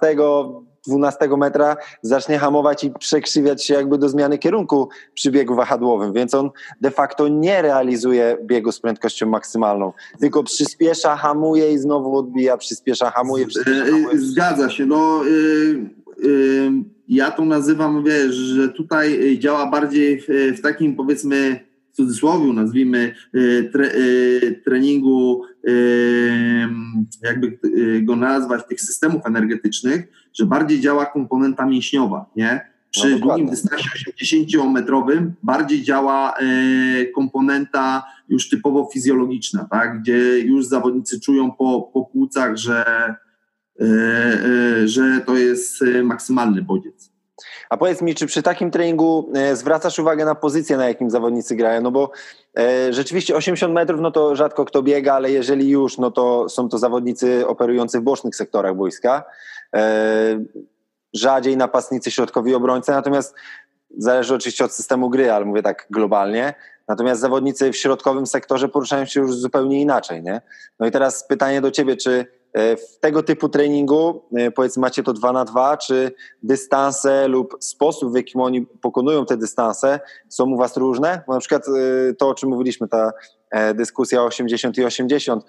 12 metra zacznie hamować i przekrzywiać się jakby do zmiany kierunku przy biegu wahadłowym, więc on de facto nie realizuje biegu z prędkością maksymalną, tylko przyspiesza, hamuje i znowu odbija, przyspiesza, hamuje. Przyspiesza, hamuje. Zgadza się, no yy, yy, ja to nazywam, wiesz, że tutaj działa bardziej w, w takim powiedzmy w cudzysłowie nazwijmy y, tre, y, treningu, y, jakby go nazwać, tych systemów energetycznych, że bardziej działa komponenta mięśniowa, nie? Przy no, długim dystansie 80-metrowym bardziej działa komponenta już typowo fizjologiczna, tak? gdzie już zawodnicy czują po, po płucach, że, że to jest maksymalny bodziec. A powiedz mi, czy przy takim treningu e, zwracasz uwagę na pozycję, na jakim zawodnicy grają? No bo e, rzeczywiście 80 metrów, no to rzadko kto biega, ale jeżeli już, no to są to zawodnicy operujący w bocznych sektorach wojska. E, rzadziej napastnicy, środkowi obrońcy, natomiast zależy oczywiście od systemu gry, ale mówię tak globalnie. Natomiast zawodnicy w środkowym sektorze poruszają się już zupełnie inaczej, nie? No i teraz pytanie do ciebie, czy w tego typu treningu, e, powiedzmy macie to 2 na 2, czy dystanse lub sposób, w jakim oni pokonują te dystanse są u Was różne? Bo na przykład e, to, o czym mówiliśmy, ta dyskusja 80 i 80,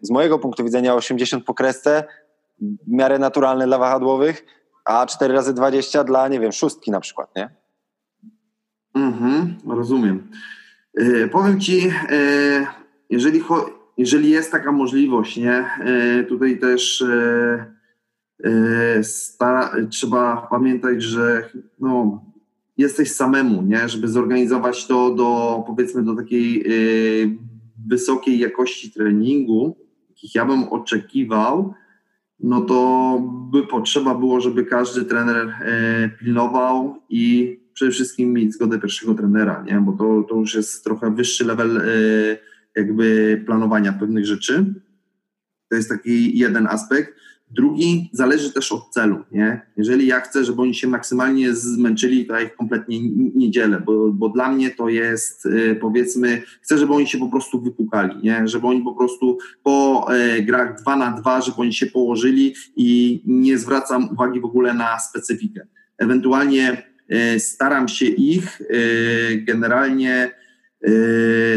z mojego punktu widzenia 80 po kresce w miarę naturalne dla wahadłowych, a 4 razy 20 dla, nie wiem, szóstki na przykład, nie? Mhm, rozumiem. powiem Ci, jeżeli chodzi jeżeli jest taka możliwość, nie, e, tutaj też e, e, trzeba pamiętać, że no, jesteś samemu, nie, żeby zorganizować to do powiedzmy do takiej wysokiej jakości treningu, jakich ja bym oczekiwał, no to by potrzeba było, żeby każdy trener pilnował i przede wszystkim mieć zgodę pierwszego trenera, nie? bo to, to już jest trochę wyższy level jakby planowania pewnych rzeczy. To jest taki jeden aspekt. Drugi zależy też od celu. Nie? Jeżeli ja chcę, żeby oni się maksymalnie zmęczyli, to ja ich kompletnie nie dzielę, bo, bo dla mnie to jest y, powiedzmy, chcę, żeby oni się po prostu wypukali, nie? żeby oni po prostu po e, grach 2 na 2, żeby oni się położyli i nie zwracam uwagi w ogóle na specyfikę. Ewentualnie e, staram się ich generalnie Y,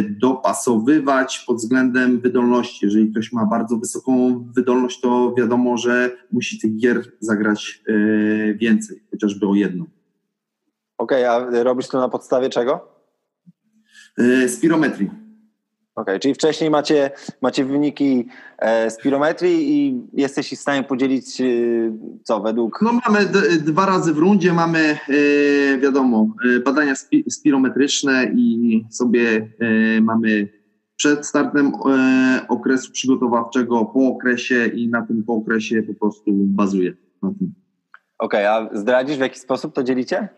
dopasowywać pod względem wydolności. Jeżeli ktoś ma bardzo wysoką wydolność, to wiadomo, że musi tych gier zagrać y, więcej, chociażby o jedną. Okej, okay, a robisz to na podstawie czego? Y, spirometrii. Okay, czyli wcześniej macie, macie wyniki e, spirometrii i jesteś w stanie podzielić e, co według... No mamy dwa razy w rundzie, mamy e, wiadomo badania spi spirometryczne i sobie e, mamy przed startem e, okresu przygotowawczego, po okresie i na tym po okresie po prostu bazuje Okej, okay, a zdradzisz w jaki sposób to dzielicie?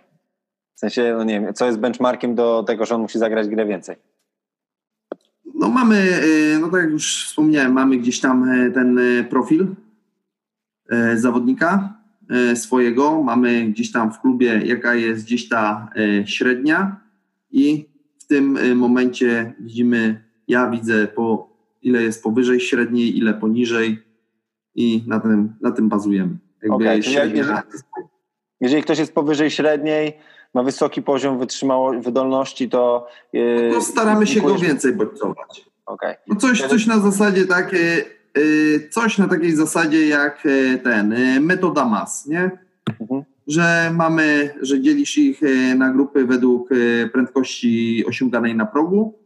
W sensie, no nie wiem, co jest benchmarkiem do tego, że on musi zagrać grę więcej? No mamy, e, no tak jak już wspomniałem, mamy gdzieś tam e, ten e, profil zawodnika swojego, mamy gdzieś tam w klubie, jaka jest gdzieś ta średnia. I w tym momencie widzimy, ja widzę po ile jest powyżej średniej, ile poniżej. I na tym, na tym bazujemy. Jakby okay, średnia... jeżeli, jeżeli ktoś jest powyżej średniej, ma wysoki poziom wytrzymałości, wydolności, to... Yy, no staramy się go więcej bodźcować. Okay. No coś, coś na zasadzie tak, coś na takiej zasadzie jak ten metoda mas, nie? Mhm. Że mamy, że dzielisz ich na grupy według prędkości osiąganej na progu.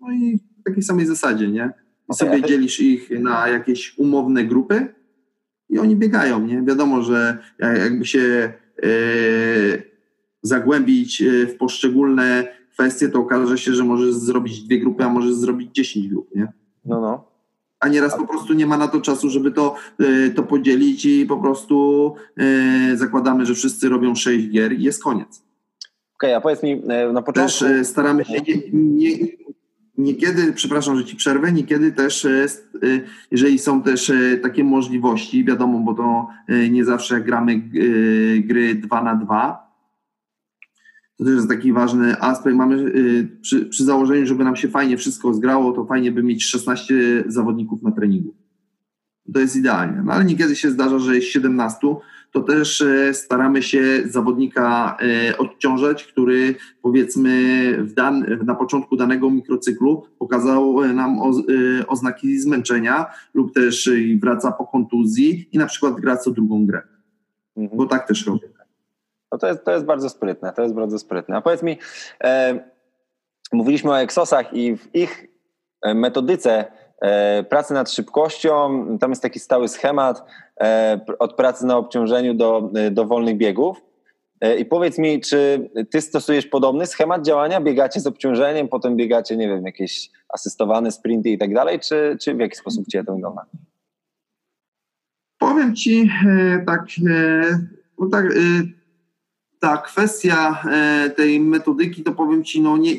No i w takiej samej zasadzie, nie? I sobie dzielisz ich na jakieś umowne grupy i oni biegają, nie? Wiadomo, że jakby się zagłębić w poszczególne kwestie, to okaże się, że możesz zrobić dwie grupy, a możesz zrobić dziesięć grup, nie? No, no. A nieraz po prostu nie ma na to czasu, żeby to, e, to podzielić i po prostu e, zakładamy, że wszyscy robią sześć gier i jest koniec. Okej, okay, a powiedz mi e, na początku... Też staramy się nie, nie, niekiedy, przepraszam, że ci przerwę, niekiedy też, jeżeli są też takie możliwości, wiadomo, bo to nie zawsze gramy gry dwa na dwa, to też jest taki ważny aspekt. Mamy y, przy, przy, założeniu, żeby nam się fajnie wszystko zgrało, to fajnie by mieć 16 zawodników na treningu. To jest idealnie. No ale niekiedy się zdarza, że jest 17, to też y, staramy się zawodnika y, odciążać, który powiedzmy dan, na początku danego mikrocyklu pokazał nam oznaki zmęczenia lub też wraca po kontuzji i na przykład gra co drugą grę. Mhm. Bo tak też robię. No to jest, to jest bardzo sprytne, to jest bardzo sprytne. A powiedz mi, e, mówiliśmy o Exosach i w ich e, metodyce e, pracy nad szybkością, tam jest taki stały schemat e, od pracy na obciążeniu do, e, do wolnych biegów. E, I powiedz mi, czy ty stosujesz podobny schemat działania? Biegacie z obciążeniem, potem biegacie, nie wiem, jakieś asystowane sprinty i tak dalej, czy, czy w jaki sposób cię to wygląda? Powiem ci tak, no tak ta kwestia e, tej metodyki, to powiem Ci, no, nie,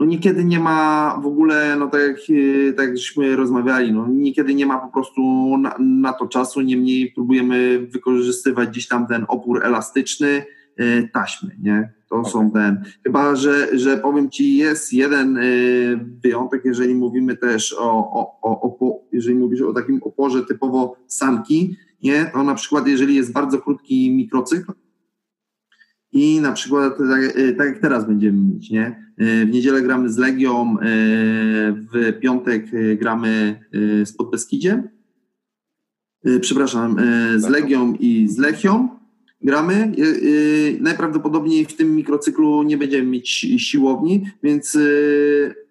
no niekiedy nie ma w ogóle, no tak jak, e, tak rozmawiali, no niekiedy nie ma po prostu na, na to czasu, niemniej próbujemy wykorzystywać gdzieś tam ten opór elastyczny, e, taśmy, nie? To okay. są ten. Chyba, że, że powiem Ci, jest jeden wyjątek, jeżeli mówimy też o, o, o, o jeżeli mówisz o takim oporze typowo sanki, nie? To na przykład, jeżeli jest bardzo krótki mikrocykl, i na przykład tak, e, tak, jak teraz będziemy mieć, nie? E, w niedzielę gramy z Legią, e, w piątek gramy z Podbeskidziem, przepraszam, z Legią i z Lechią gramy. Najprawdopodobniej w tym mikrocyklu nie będziemy mieć siłowni, więc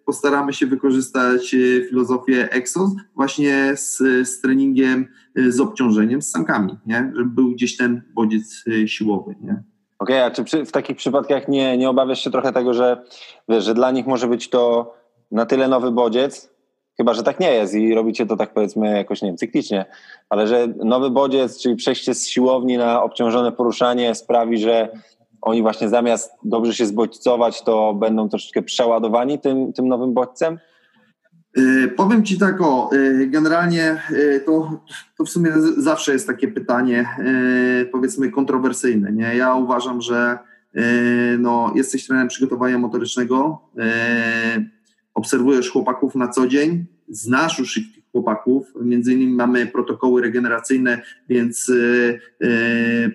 postaramy się wykorzystać filozofię Exos właśnie z, z treningiem, z obciążeniem, z sankami, nie? żeby był gdzieś ten bodziec siłowy. Nie? Okej, okay, a czy przy, w takich przypadkach nie, nie obawiasz się trochę tego, że, wiesz, że dla nich może być to na tyle nowy bodziec, chyba że tak nie jest i robicie to tak powiedzmy jakoś, nie wiem, cyklicznie, ale że nowy bodziec, czyli przejście z siłowni na obciążone poruszanie sprawi, że oni właśnie zamiast dobrze się zbodźcować, to będą troszeczkę przeładowani tym, tym nowym bodźcem? Y, powiem Ci tak, o, y, generalnie y, to, to w sumie zawsze jest takie pytanie, powiedzmy, kontrowersyjne. Nie? Ja uważam, że no, jesteś trenerem przygotowania motorycznego, obserwujesz chłopaków na co dzień, znasz już ich chłopaków, między innymi mamy protokoły regeneracyjne, więc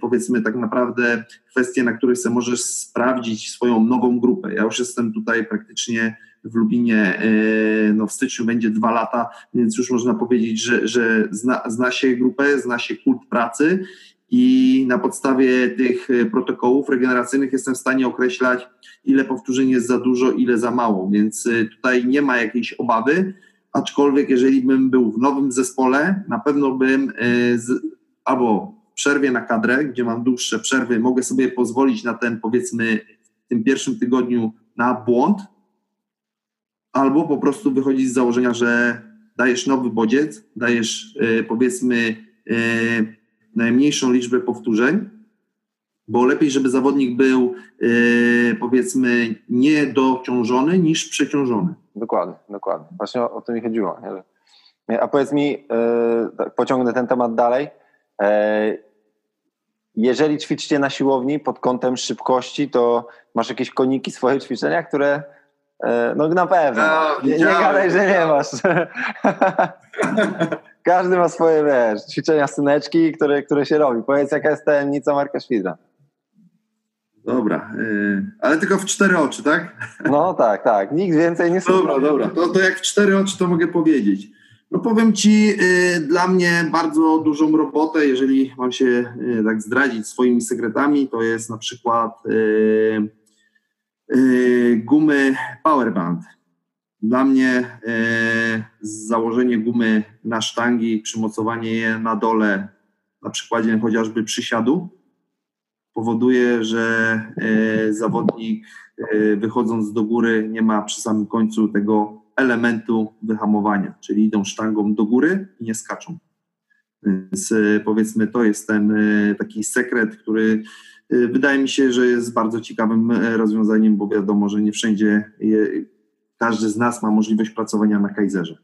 powiedzmy tak naprawdę kwestie, na których sobie możesz sprawdzić swoją nową grupę. Ja już jestem tutaj praktycznie w Lubinie e, no w styczniu będzie dwa lata, więc już można powiedzieć, że, że zna, zna się grupę, zna się kult pracy i na podstawie tych e, protokołów regeneracyjnych jestem w stanie określać, ile powtórzeń jest za dużo, ile za mało, więc e, tutaj nie ma jakiejś obawy, aczkolwiek jeżeli bym był w nowym zespole, na pewno bym z, albo w przerwie na kadrę, gdzie mam dłuższe przerwy, mogę sobie pozwolić na ten powiedzmy w tym pierwszym tygodniu na błąd, albo po prostu wychodzić z założenia, że dajesz nowy bodziec, dajesz y, powiedzmy y, najmniejszą liczbę powtórzeń, bo lepiej, żeby zawodnik był y, powiedzmy niedociążony niż przeciążony. Dokładnie, dokładnie. Właśnie o, o to mi chodziło. A powiedz mi, tak, pociągnę ten temat dalej. Jeżeli ćwiczycie na siłowni pod kątem szybkości, to masz jakieś koniki swoje ćwiczenia, które E, no na pewno. No, nie, nie gadaj, że nie masz. [LAUGHS] Każdy ma swoje, wiesz, ćwiczenia syneczki, które, które się robi. Powiedz, jaka jest tajemnica Marka Świdra. Dobra, yy, ale tylko w cztery oczy, tak? No tak, tak. Nikt więcej nie słucha. Dobra, dobra. To, to jak w cztery oczy to mogę powiedzieć. No powiem Ci, y, dla mnie bardzo dużą robotę, jeżeli mam się y, tak zdradzić swoimi sekretami, to jest na przykład y, gumy Powerband. Dla mnie założenie gumy na sztangi, przymocowanie je na dole, na przykładzie chociażby przysiadu, powoduje, że zawodnik wychodząc do góry nie ma przy samym końcu tego elementu wyhamowania, czyli idą sztangą do góry i nie skaczą. Więc powiedzmy, to jest ten taki sekret, który wydaje mi się, że jest bardzo ciekawym rozwiązaniem, bo wiadomo, że nie wszędzie je, każdy z nas ma możliwość pracowania na Kaiserze.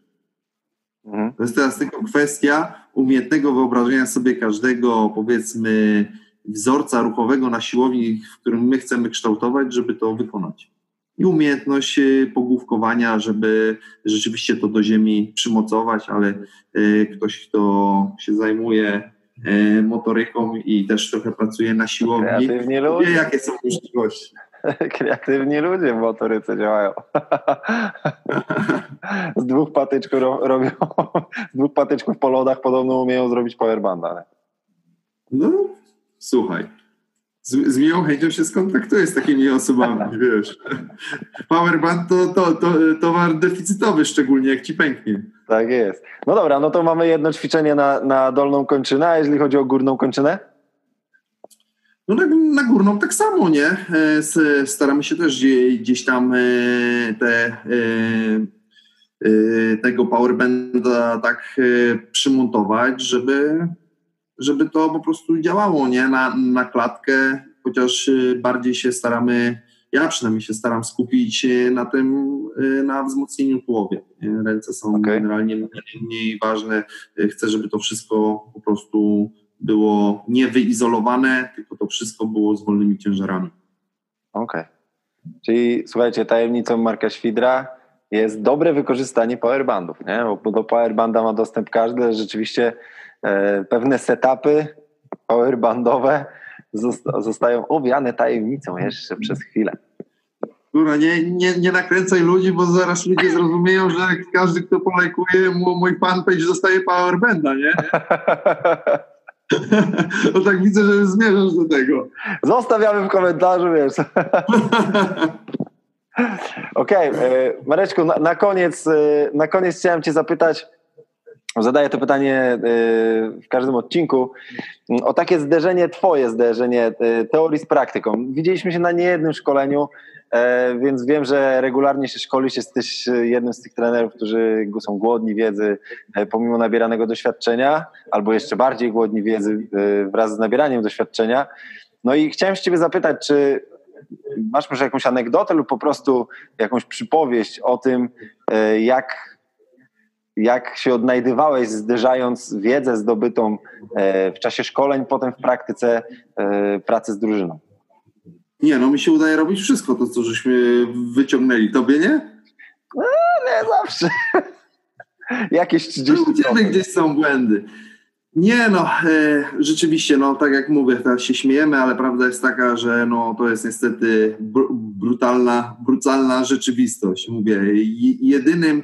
Mhm. To jest teraz tylko kwestia umiejętnego wyobrażenia sobie każdego, powiedzmy, wzorca ruchowego na siłowni, w którym my chcemy kształtować, żeby to wykonać i umiejętność y, pogłówkowania, żeby rzeczywiście to do ziemi przymocować, ale y, ktoś, kto się zajmuje y, motoryką i też trochę pracuje na siłowni, Kreatywni ludzie. wie jakie są możliwości. [LAUGHS] Kreatywni ludzie w motoryce działają. [LAUGHS] Z dwóch patyczków robią, [LAUGHS] z dwóch patyczków po lodach podobno umieją zrobić powerbanda. No, słuchaj, z, z miłą chęcią się skontaktuję z takimi osobami, [LAUGHS] wiesz. Powerband to, to, to towar deficytowy, szczególnie jak ci pęknie. Tak jest. No dobra, no to mamy jedno ćwiczenie na, na dolną kończynę, a jeżeli chodzi o górną kończynę? No na, na górną tak samo, nie? E, staramy się też gdzieś tam e, te, e, tego powerbanda tak przymontować, żeby żeby to po prostu działało nie na, na klatkę, chociaż y, bardziej się staramy, ja przynajmniej się staram skupić y, na tym, y, na wzmocnieniu tułowie. Ręce są okay. generalnie mniej, mniej ważne. Chcę, żeby to wszystko po prostu było nie wyizolowane, tylko to wszystko było z wolnymi ciężarami. Okej. Okay. Czyli słuchajcie, tajemnicą Marka Świdra jest dobre wykorzystanie powerbandów, nie? Bo do powerbanda ma dostęp każdy, rzeczywiście pewne setupy powerbandowe zostają owiane tajemnicą jeszcze przez chwilę. Kurwa, nie, nie, nie nakręcaj ludzi, bo zaraz ludzie zrozumieją, że każdy, kto polajkuje mój fanpage, dostaje powerbanda, nie? [LAUGHS] No tak widzę, że zmierzasz do tego. Zostawiamy w komentarzu, wiesz. [LAUGHS] Okej, okay, e, Mareczku, na, na, koniec, e, na koniec chciałem cię zapytać, Zadaję to pytanie y, w każdym odcinku o takie zderzenie, Twoje zderzenie y, teorii z praktyką. Widzieliśmy się na niejednym szkoleniu, e, więc wiem, że regularnie się szkolisz. Jesteś jednym z tych trenerów, którzy są głodni wiedzy e, pomimo nabieranego doświadczenia, albo jeszcze bardziej głodni wiedzy e, wraz z nabieraniem doświadczenia. No i chciałem się Ciebie zapytać, czy masz może jakąś anegdotę lub po prostu jakąś przypowieść o tym, jak jak się odnajdywałeś, zderzając wiedzę zdobytą e, w czasie szkoleń, potem w praktyce e, pracy z drużyną? Nie, no mi się udaje robić wszystko to, co żeśmy wyciągnęli. Tobie nie? No, nie zawsze. [LAUGHS] Jakieś 30 U ciebie gdzieś są błędy. Nie no, rzeczywiście, no tak jak mówię, teraz się śmiejemy, ale prawda jest taka, że no to jest niestety br brutalna, brutalna rzeczywistość. Mówię, jedynym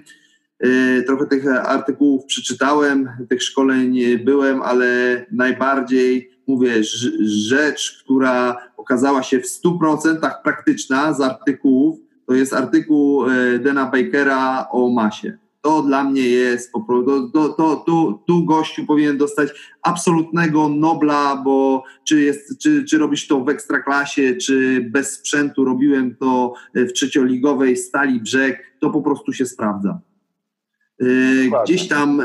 trochę tych artykułów przeczytałem, tych szkoleń byłem, ale najbardziej mówię, rzecz, która okazała się w 100% praktyczna z artykułów, to jest artykuł y, Dana Bakera o masie. To dla mnie jest po prostu, tu, tu gościu powinien dostać absolutnego Nobla, bo czy, jest, czy, czy robisz to w ekstraklasie, czy bez sprzętu, robiłem to w trzecioligowej Stali Brzeg, to po prostu się sprawdza. Gdzieś tam e,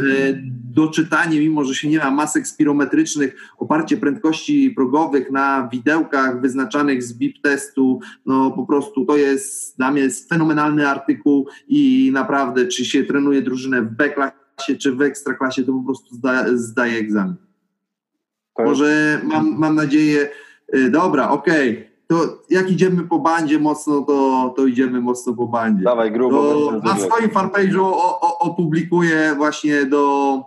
doczytanie, mimo że się nie ma masek spirometrycznych, oparcie prędkości progowych na widełkach wyznaczanych z BIP testu, no po prostu to jest dla mnie jest fenomenalny artykuł i naprawdę, czy się trenuje drużynę w B-klasie, czy w ekstraklasie, to po prostu zda, zdaje egzamin. Może mam, mam nadzieję, e, dobra, okej, okay to jak idziemy po bandzie mocno, to, to idziemy mocno po bandzie. Dawaj, grubo. To na swoim fanpage'u opublikuję właśnie do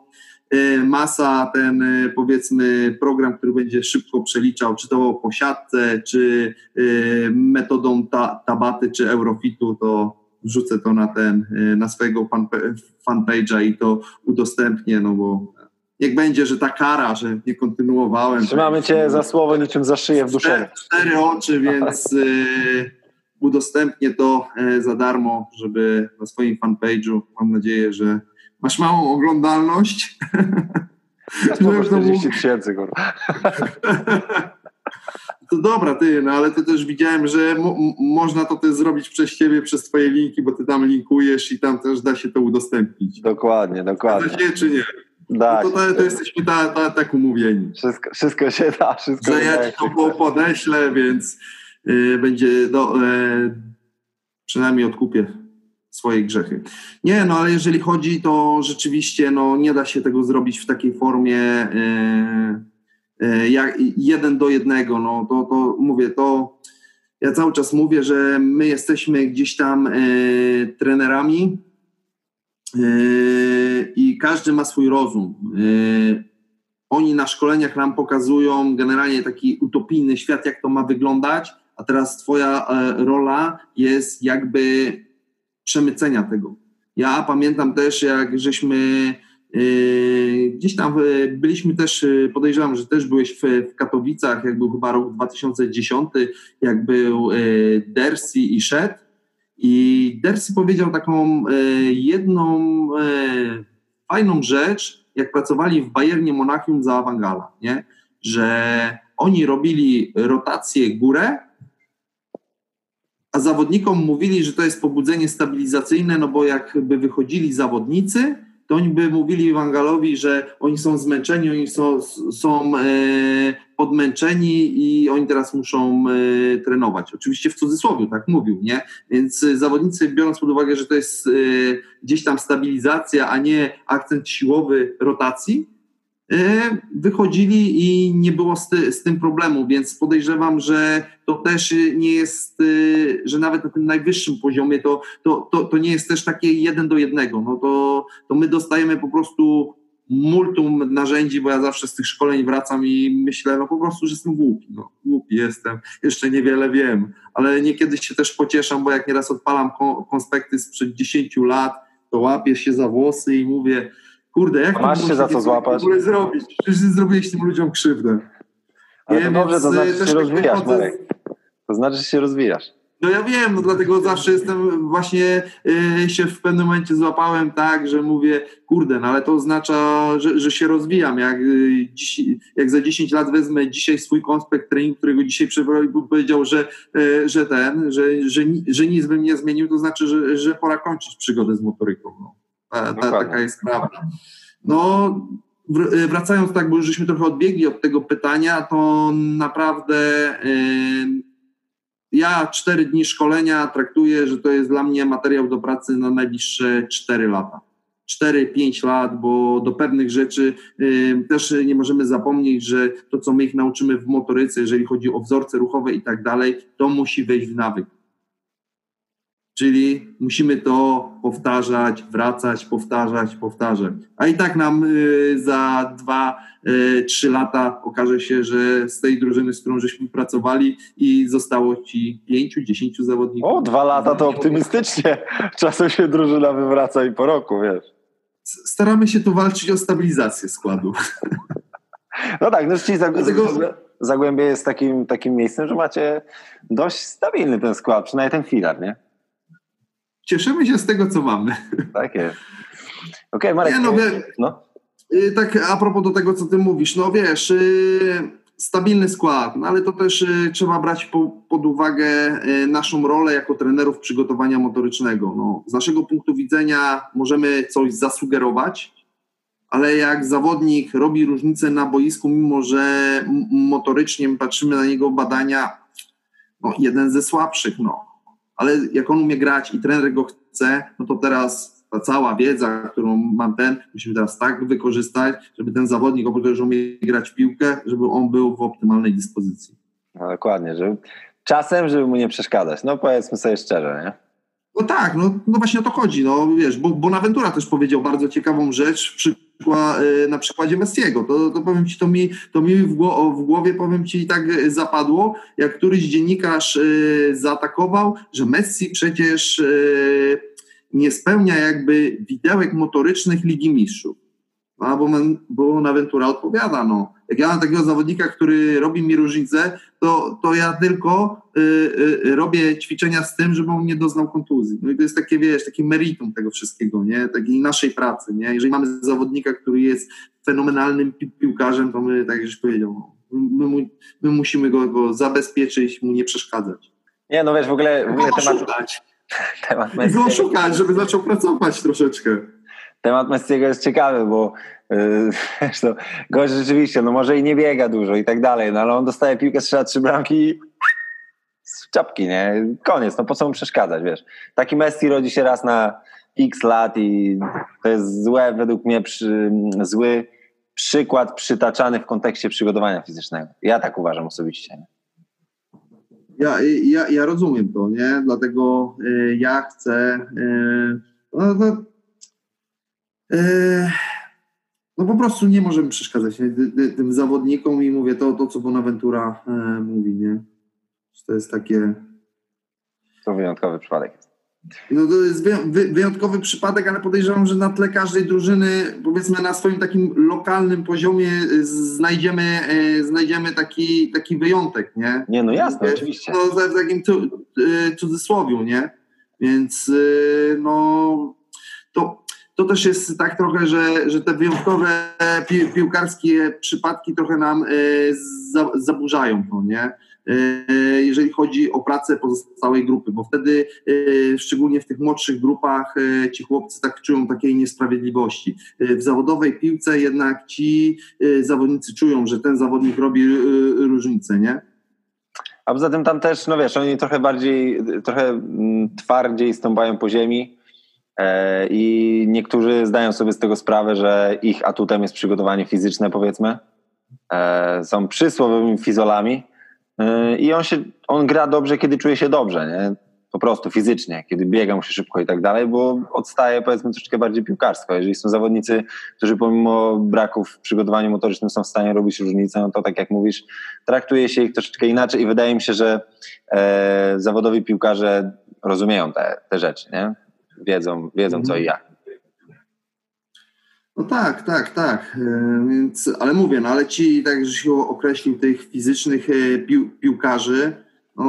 y, masa ten y, powiedzmy program, który będzie szybko przeliczał, czy to po siatce, czy y, metodą ta, tabaty, czy eurofitu, to wrzucę to na ten, na swojego fanpage'a i to udostępnię, no bo niech będzie, że ta kara, że nie kontynuowałem. Trzymamy cię za słowo niczym za szyję w duszy. Cztery, oczy, więc [LAUGHS] y, udostępnię to y, za darmo, żeby na swoim fanpage'u, mam nadzieję, że masz małą oglądalność. [LAUGHS] No 40 tysięcy, [LAUGHS] To dobra, ty, no ale to też widziałem, że mo można to też zrobić przez ciebie, przez twoje linki, bo ty tam linkujesz i tam też da się to udostępnić. Dokładnie, dokładnie. Da się czy nie? Tak. No to, to, to jesteśmy ta, ta, tak umówieni. Wszystko, wszystko się da, wszystko Że ja ci to podeślę, więc y, będzie do, y, przynajmniej odkupię swoje grzechy. Nie, no ale jeżeli chodzi, to rzeczywiście no, nie da się tego zrobić w takiej formie y, jak jeden do jednego. No, to, to mówię, to ja cały czas mówię, że my jesteśmy gdzieś tam trenerami, i każdy ma swój rozum. Yy, oni na szkoleniach nam pokazują generalnie taki utopijny świat, jak to ma wyglądać, a teraz Twoja e, rola jest jakby przemycenia tego. Ja pamiętam też, jak żeśmy yy, gdzieś tam byliśmy też, podejrzewam, że też byłeś w, Katowicach, jak był chyba rok 2010, jak był Dersi i Shed i Dersi powiedział taką e, jedną e, fajną rzecz, jak pracowali w Bayernie Monachium za Awangala, nie? że oni robili rotację górę, a zawodnikom mówili, że to jest pobudzenie stabilizacyjne, no bo jakby wychodzili zawodnicy, to oni by mówili Wangalowi, że oni są zmęczeni, oni są, są e, podmęczeni i oni teraz muszą e, trenować. Oczywiście w cudzysłowie, tak mówił, nie? Więc zawodnicy, biorąc pod uwagę, że to jest e, gdzieś tam stabilizacja, a nie akcent siłowy rotacji, E, wychodzili i nie było z, ty, z, tym problemu, więc podejrzewam, że to też nie jest, e, że nawet na tym najwyższym poziomie to, to, to, to nie jest też takie jeden do jednego. No to, to my dostajemy po prostu multum narzędzi, bo ja zawsze z tych szkoleń wracam i myślę, no po prostu, że jestem głupi. No, głupi jestem, jeszcze niewiele wiem, ale niekiedy się też pocieszam, bo jak nieraz odpalam konspekty sprzed 10 lat, to łapię się za włosy i mówię, Kurde, jak Masz się za co złapać? w ogóle zrobić? Przecież zrobiłeś tym ludziom krzywdę. Ale to dobrze, to znaczy, się rozwijasz, chodzę... Marek. To znaczy, że się rozwijasz. No ja wiem, no dlatego zawsze jestem, właśnie y, się w pewnym momencie złapałem tak, że mówię, kurde, no ale to oznacza, że, że się rozwijam. Jak, y, dziś, jak za 10 lat wezmę dzisiaj swój konspekt treningu, którego dzisiaj przeprowadził, powiedział, że, y, że ten, że, że, że nic bym nie zmienił, to znaczy, że, że pora kończyć przygodę z motoryką. No. Ta, ta, taka jest prawda. No, wracając tak, bo już żeśmy trochę odbiegli od tego pytania, to naprawdę ja cztery dni szkolenia traktuję, że to jest dla mnie materiał do pracy na najbliższe cztery lata. 4-5 lat, bo do pewnych rzeczy yy, też nie możemy zapomnieć, że to, co my ich nauczymy w motoryce, jeżeli chodzi o wzorce ruchowe i tak dalej, to musi wejść w nawyk. Czyli musimy to powtarzać, wracać, powtarzać, powtarzać. A i tak nam y, za dwa, y, trzy lata okaże się, że z tej drużyny, z którą żeśmy pracowali i zostało ci pięciu, dziesięciu zawodników. O, dwa lata to optymistycznie. [LAUGHS] Czasem się drużyna wywraca i po roku, wiesz. Staramy się tu walczyć o stabilizację składu. [LAUGHS] No tak, no czyli Zagłębie jest takim, takim miejscem, że macie dość stabilny ten skład, przynajmniej ten filar, nie? Cieszymy się z tego, co mamy. Tak jest. Okej, okay, Marek. Nie, no, wie, no. Y, tak a propos do tego, co ty mówisz, no wiesz, y, stabilny skład, no ale to też y, trzeba brać po, pod uwagę naszą rolę jako trenerów przygotowania motorycznego. No, z naszego punktu widzenia możemy coś zasugerować, ale jak zawodnik robi różnicę na boisku, mimo że motorycznie patrzymy na niego badania, no, jeden ze słabszych, no, ale jak on umie grać i trener go chce, no to teraz ta cała wiedza, którą mam ten, musimy teraz tak wykorzystać, żeby ten zawodnik, oprócz tego, że umie grać w piłkę, żeby on był w optymalnej dyspozycji. No dokładnie, żeby czasem, żeby mu nie przeszkadzać. No powiedzmy sobie szczerze, nie? No tak, no, no właśnie o to chodzi. No wiesz, bo Bonaventura też powiedział bardzo ciekawą rzecz przy na przykładzie Messiego. To, to powiem ci, to mi, to mi w, głowie powiem ci tak zapadło, jak któryś dziennikarz zaatakował, że Messi przecież nie spełnia jakby widełek motorycznych Ligi Mistrzów. A bo, bo Naventura odpowiada, no. Jak ja mam takiego zawodnika, który robi mi różnicę, to, to ja tylko y, y, robię ćwiczenia z tym, żeby on nie doznał kontuzji. No i to jest takie, wiesz, takie meritum tego wszystkiego, nie? Takiej naszej pracy, nie? Jeżeli mamy zawodnika, który jest fenomenalnym pi piłkarzem, to my, tak jak już powiedział, my, my, my musimy go, go, zabezpieczyć, mu nie przeszkadzać. Nie, no wiesz, w ogóle, w ogóle temat... Szukać. [LAUGHS] temat Go szukać, żeby zaczął pracować troszeczkę temat Messiego jest ciekawy, bo [LAUGHS] yy, to gość rzeczywiście, no może i nie biega dużo i tak dalej, no ale on dostaje piłkę, strzela trzy bramki z czapki, nie? Koniec, no po co mu przeszkadzać, wiesz? Taki Messi rodzi się raz na x lat i to jest złe, według mnie przy, zły przykład przytaczany w kontekście przygotowania fizycznego. Ja tak uważam osobiście. Ja, ja, ja rozumiem to, nie? Dlatego y, ja chcę y, no, no, no po prostu nie możemy przeszkadzać nie? tym zawodnikom i mówię to, to co Bonaventura e, mówi, nie? To jest takie... To wyjątkowy przypadek. No to jest wyjątkowy przypadek, ale podejrzewam, że na tle każdej drużyny, powiedzmy na swoim takim lokalnym poziomie znajdziemy, e, znajdziemy taki, taki wyjątek, nie? Nie, no jasne, oczywiście. No w takim cudzysłowiu, nie? Więc no to to też jest tak trochę, że, że te wyjątkowe pi, piłkarskie przypadki trochę nam e, za, zaburzają to, nie? E, jeżeli chodzi o pracę pozostałej grupy, bo wtedy e, szczególnie w tych młodszych grupach ci chłopcy tak czują takiej niesprawiedliwości. W zawodowej piłce jednak ci zawodnicy czują, że ten zawodnik robi różnicę, nie? A poza tym tam też, no wiesz, oni trochę bardziej, trochę mm, twardziej stąpają po ziemi, I niektórzy zdają sobie z tego sprawę, że ich atutem jest przygotowanie fizyczne, powiedzmy. E, są przysłowiowymi fizolami e, i on, się, on gra dobrze, kiedy czuje się dobrze, nie? po prostu fizycznie, kiedy biega mu się szybko i tak dalej, bo odstaje powiedzmy troszeczkę bardziej piłkarstwo. Jeżeli są zawodnicy, którzy pomimo braków w przygotowaniu motorycznym są w stanie robić różnicę, no to tak jak mówisz, traktuje się ich troszeczkę inaczej i wydaje mi się, że e, zawodowi piłkarze rozumieją te, te rzeczy, nie? Wiedzą, wiedzą co i jak. No tak, tak, tak. E, więc, ale mówię, no ale ci, tak że się określił tych fizycznych e, pił, piłkarzy, no,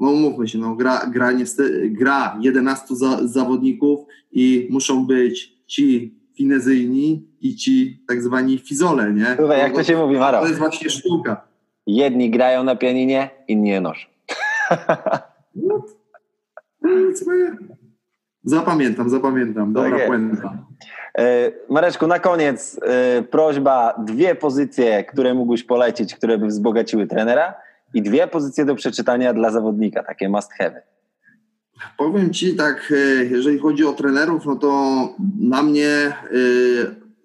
no umówmy się, no gra, gra, niestety, gra 11 za, zawodników i muszą być ci finezyjni i ci tak zwani fizole, nie? Słuchaj, jak to się mówi, Maro? To jest właśnie sztuka. Jedni grają na pianinie, inni je noszą. No, no, Zapamiętam, zapamiętam. Dobra tak puenta. E, Mareczku, na koniec e, prośba, dwie pozycje, które mógłbyś polecić, które by wzbogaciły trenera i dwie pozycje do przeczytania dla zawodnika, takie must have. Powiem Ci tak, e, jeżeli chodzi o trenerów, no to na mnie,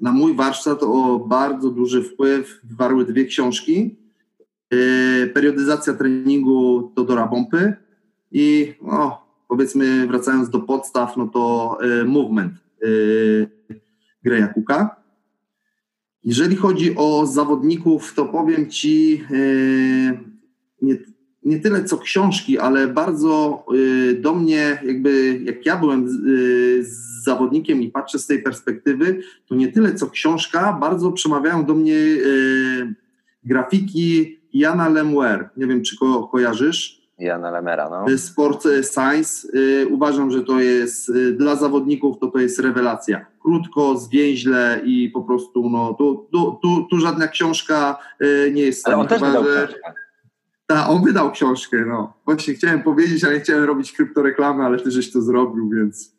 na mój warsztat o bardzo duży wpływ wywarły dwie książki. Periodyzacja treningu Todora Bompy i no, powiedzmy wracając do podstaw, no to y, movement y, Greja Kuka. Jeżeli chodzi o zawodników, to powiem Ci y, nie, nie tyle co książki, ale bardzo do mnie, jakby jak ja byłem z zawodnikiem i patrzę z tej perspektywy, to nie tyle co książka, bardzo przemawiają do mnie grafiki Jana Lemwer. Nie wiem, czy ko kojarzysz. Jana Lemera, no. Sport Science. Y, uważam, że to jest y, dla zawodników to, to jest rewelacja. Krótko, zwięźle i po prostu no, tu, tu, tu, tu żadna książka y, nie jest... Ale on też wydał że... książkę. Tak, on wydał książkę, no. Właśnie chciałem powiedzieć, ale chciałem robić kryptoreklamę, ale ty żeś to zrobił, więc...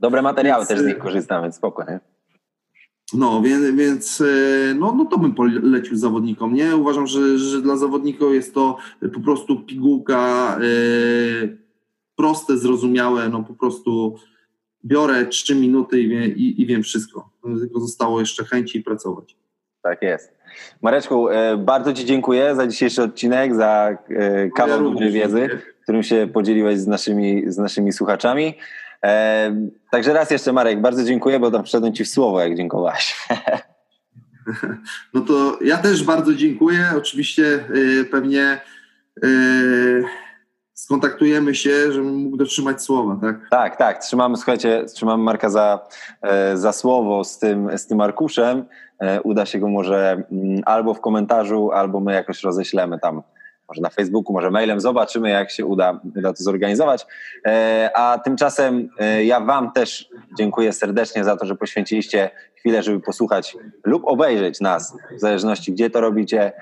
Dobre materiały więc, też z nich korzystam, więc spoko, nie? No, więc, więc e, no, no to bym polecił zawodnikom, nie? Uważam, że, że dla zawodników jest to po prostu pigułka e, proste, zrozumiałe, no po prostu biorę trzy minuty i, wie, i, i wiem wszystko. Tylko zostało jeszcze chęci i pracować. Tak jest. Mareczku, e, bardzo Ci dziękuję za dzisiejszy odcinek, za kawał ja wiedzy, którym się podzieliłeś z naszymi, z naszymi słuchaczami. Także raz jeszcze Marek, bardzo dziękuję, bo tam wszedłem Ci w słowo, jak dziękowałeś. [LAUGHS] No to ja też bardzo dziękuję. Oczywiście y, pewnie y, skontaktujemy się, żebym mógł dotrzymać słowa, tak? Tak, tak. Trzymamy, słuchajcie, trzymamy Marka za, e, za słowo z tym, z tym arkuszem. E, uda się go może mm, albo w komentarzu, albo my jakoś roześlemy tam może na Facebooku, może mailem, zobaczymy jak się uda, uda to zorganizować. E, a tymczasem ja Wam też dziękuję serdecznie za to, że poświęciliście chwilę, żeby posłuchać lub obejrzeć nas, w zależności gdzie to robicie.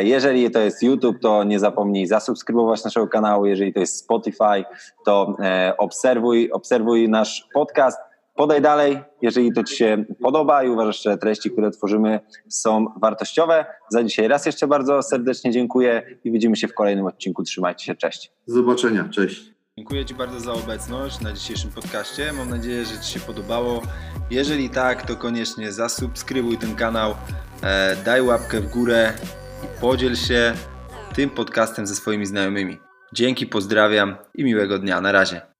Jeżeli to jest YouTube, to nie zapomnij zasubskrybować naszego kanału. Jeżeli to jest Spotify, to obserwuj, obserwuj nasz podcast. Podaj dalej, jeżeli to Ci się podoba i uważasz, że treści, które tworzymy są wartościowe. Za dzisiaj raz jeszcze bardzo serdecznie dziękuję i widzimy się w kolejnym odcinku. Trzymajcie się, cześć. Do zobaczenia, cześć. Dziękuję Ci bardzo za obecność na dzisiejszym podcaście. Mam nadzieję, że Ci się podobało. Jeżeli tak, to koniecznie zasubskrybuj ten kanał, e, daj łapkę w górę i podziel się tym podcastem ze swoimi znajomymi. Dzięki, pozdrawiam i miłego dnia. Na razie.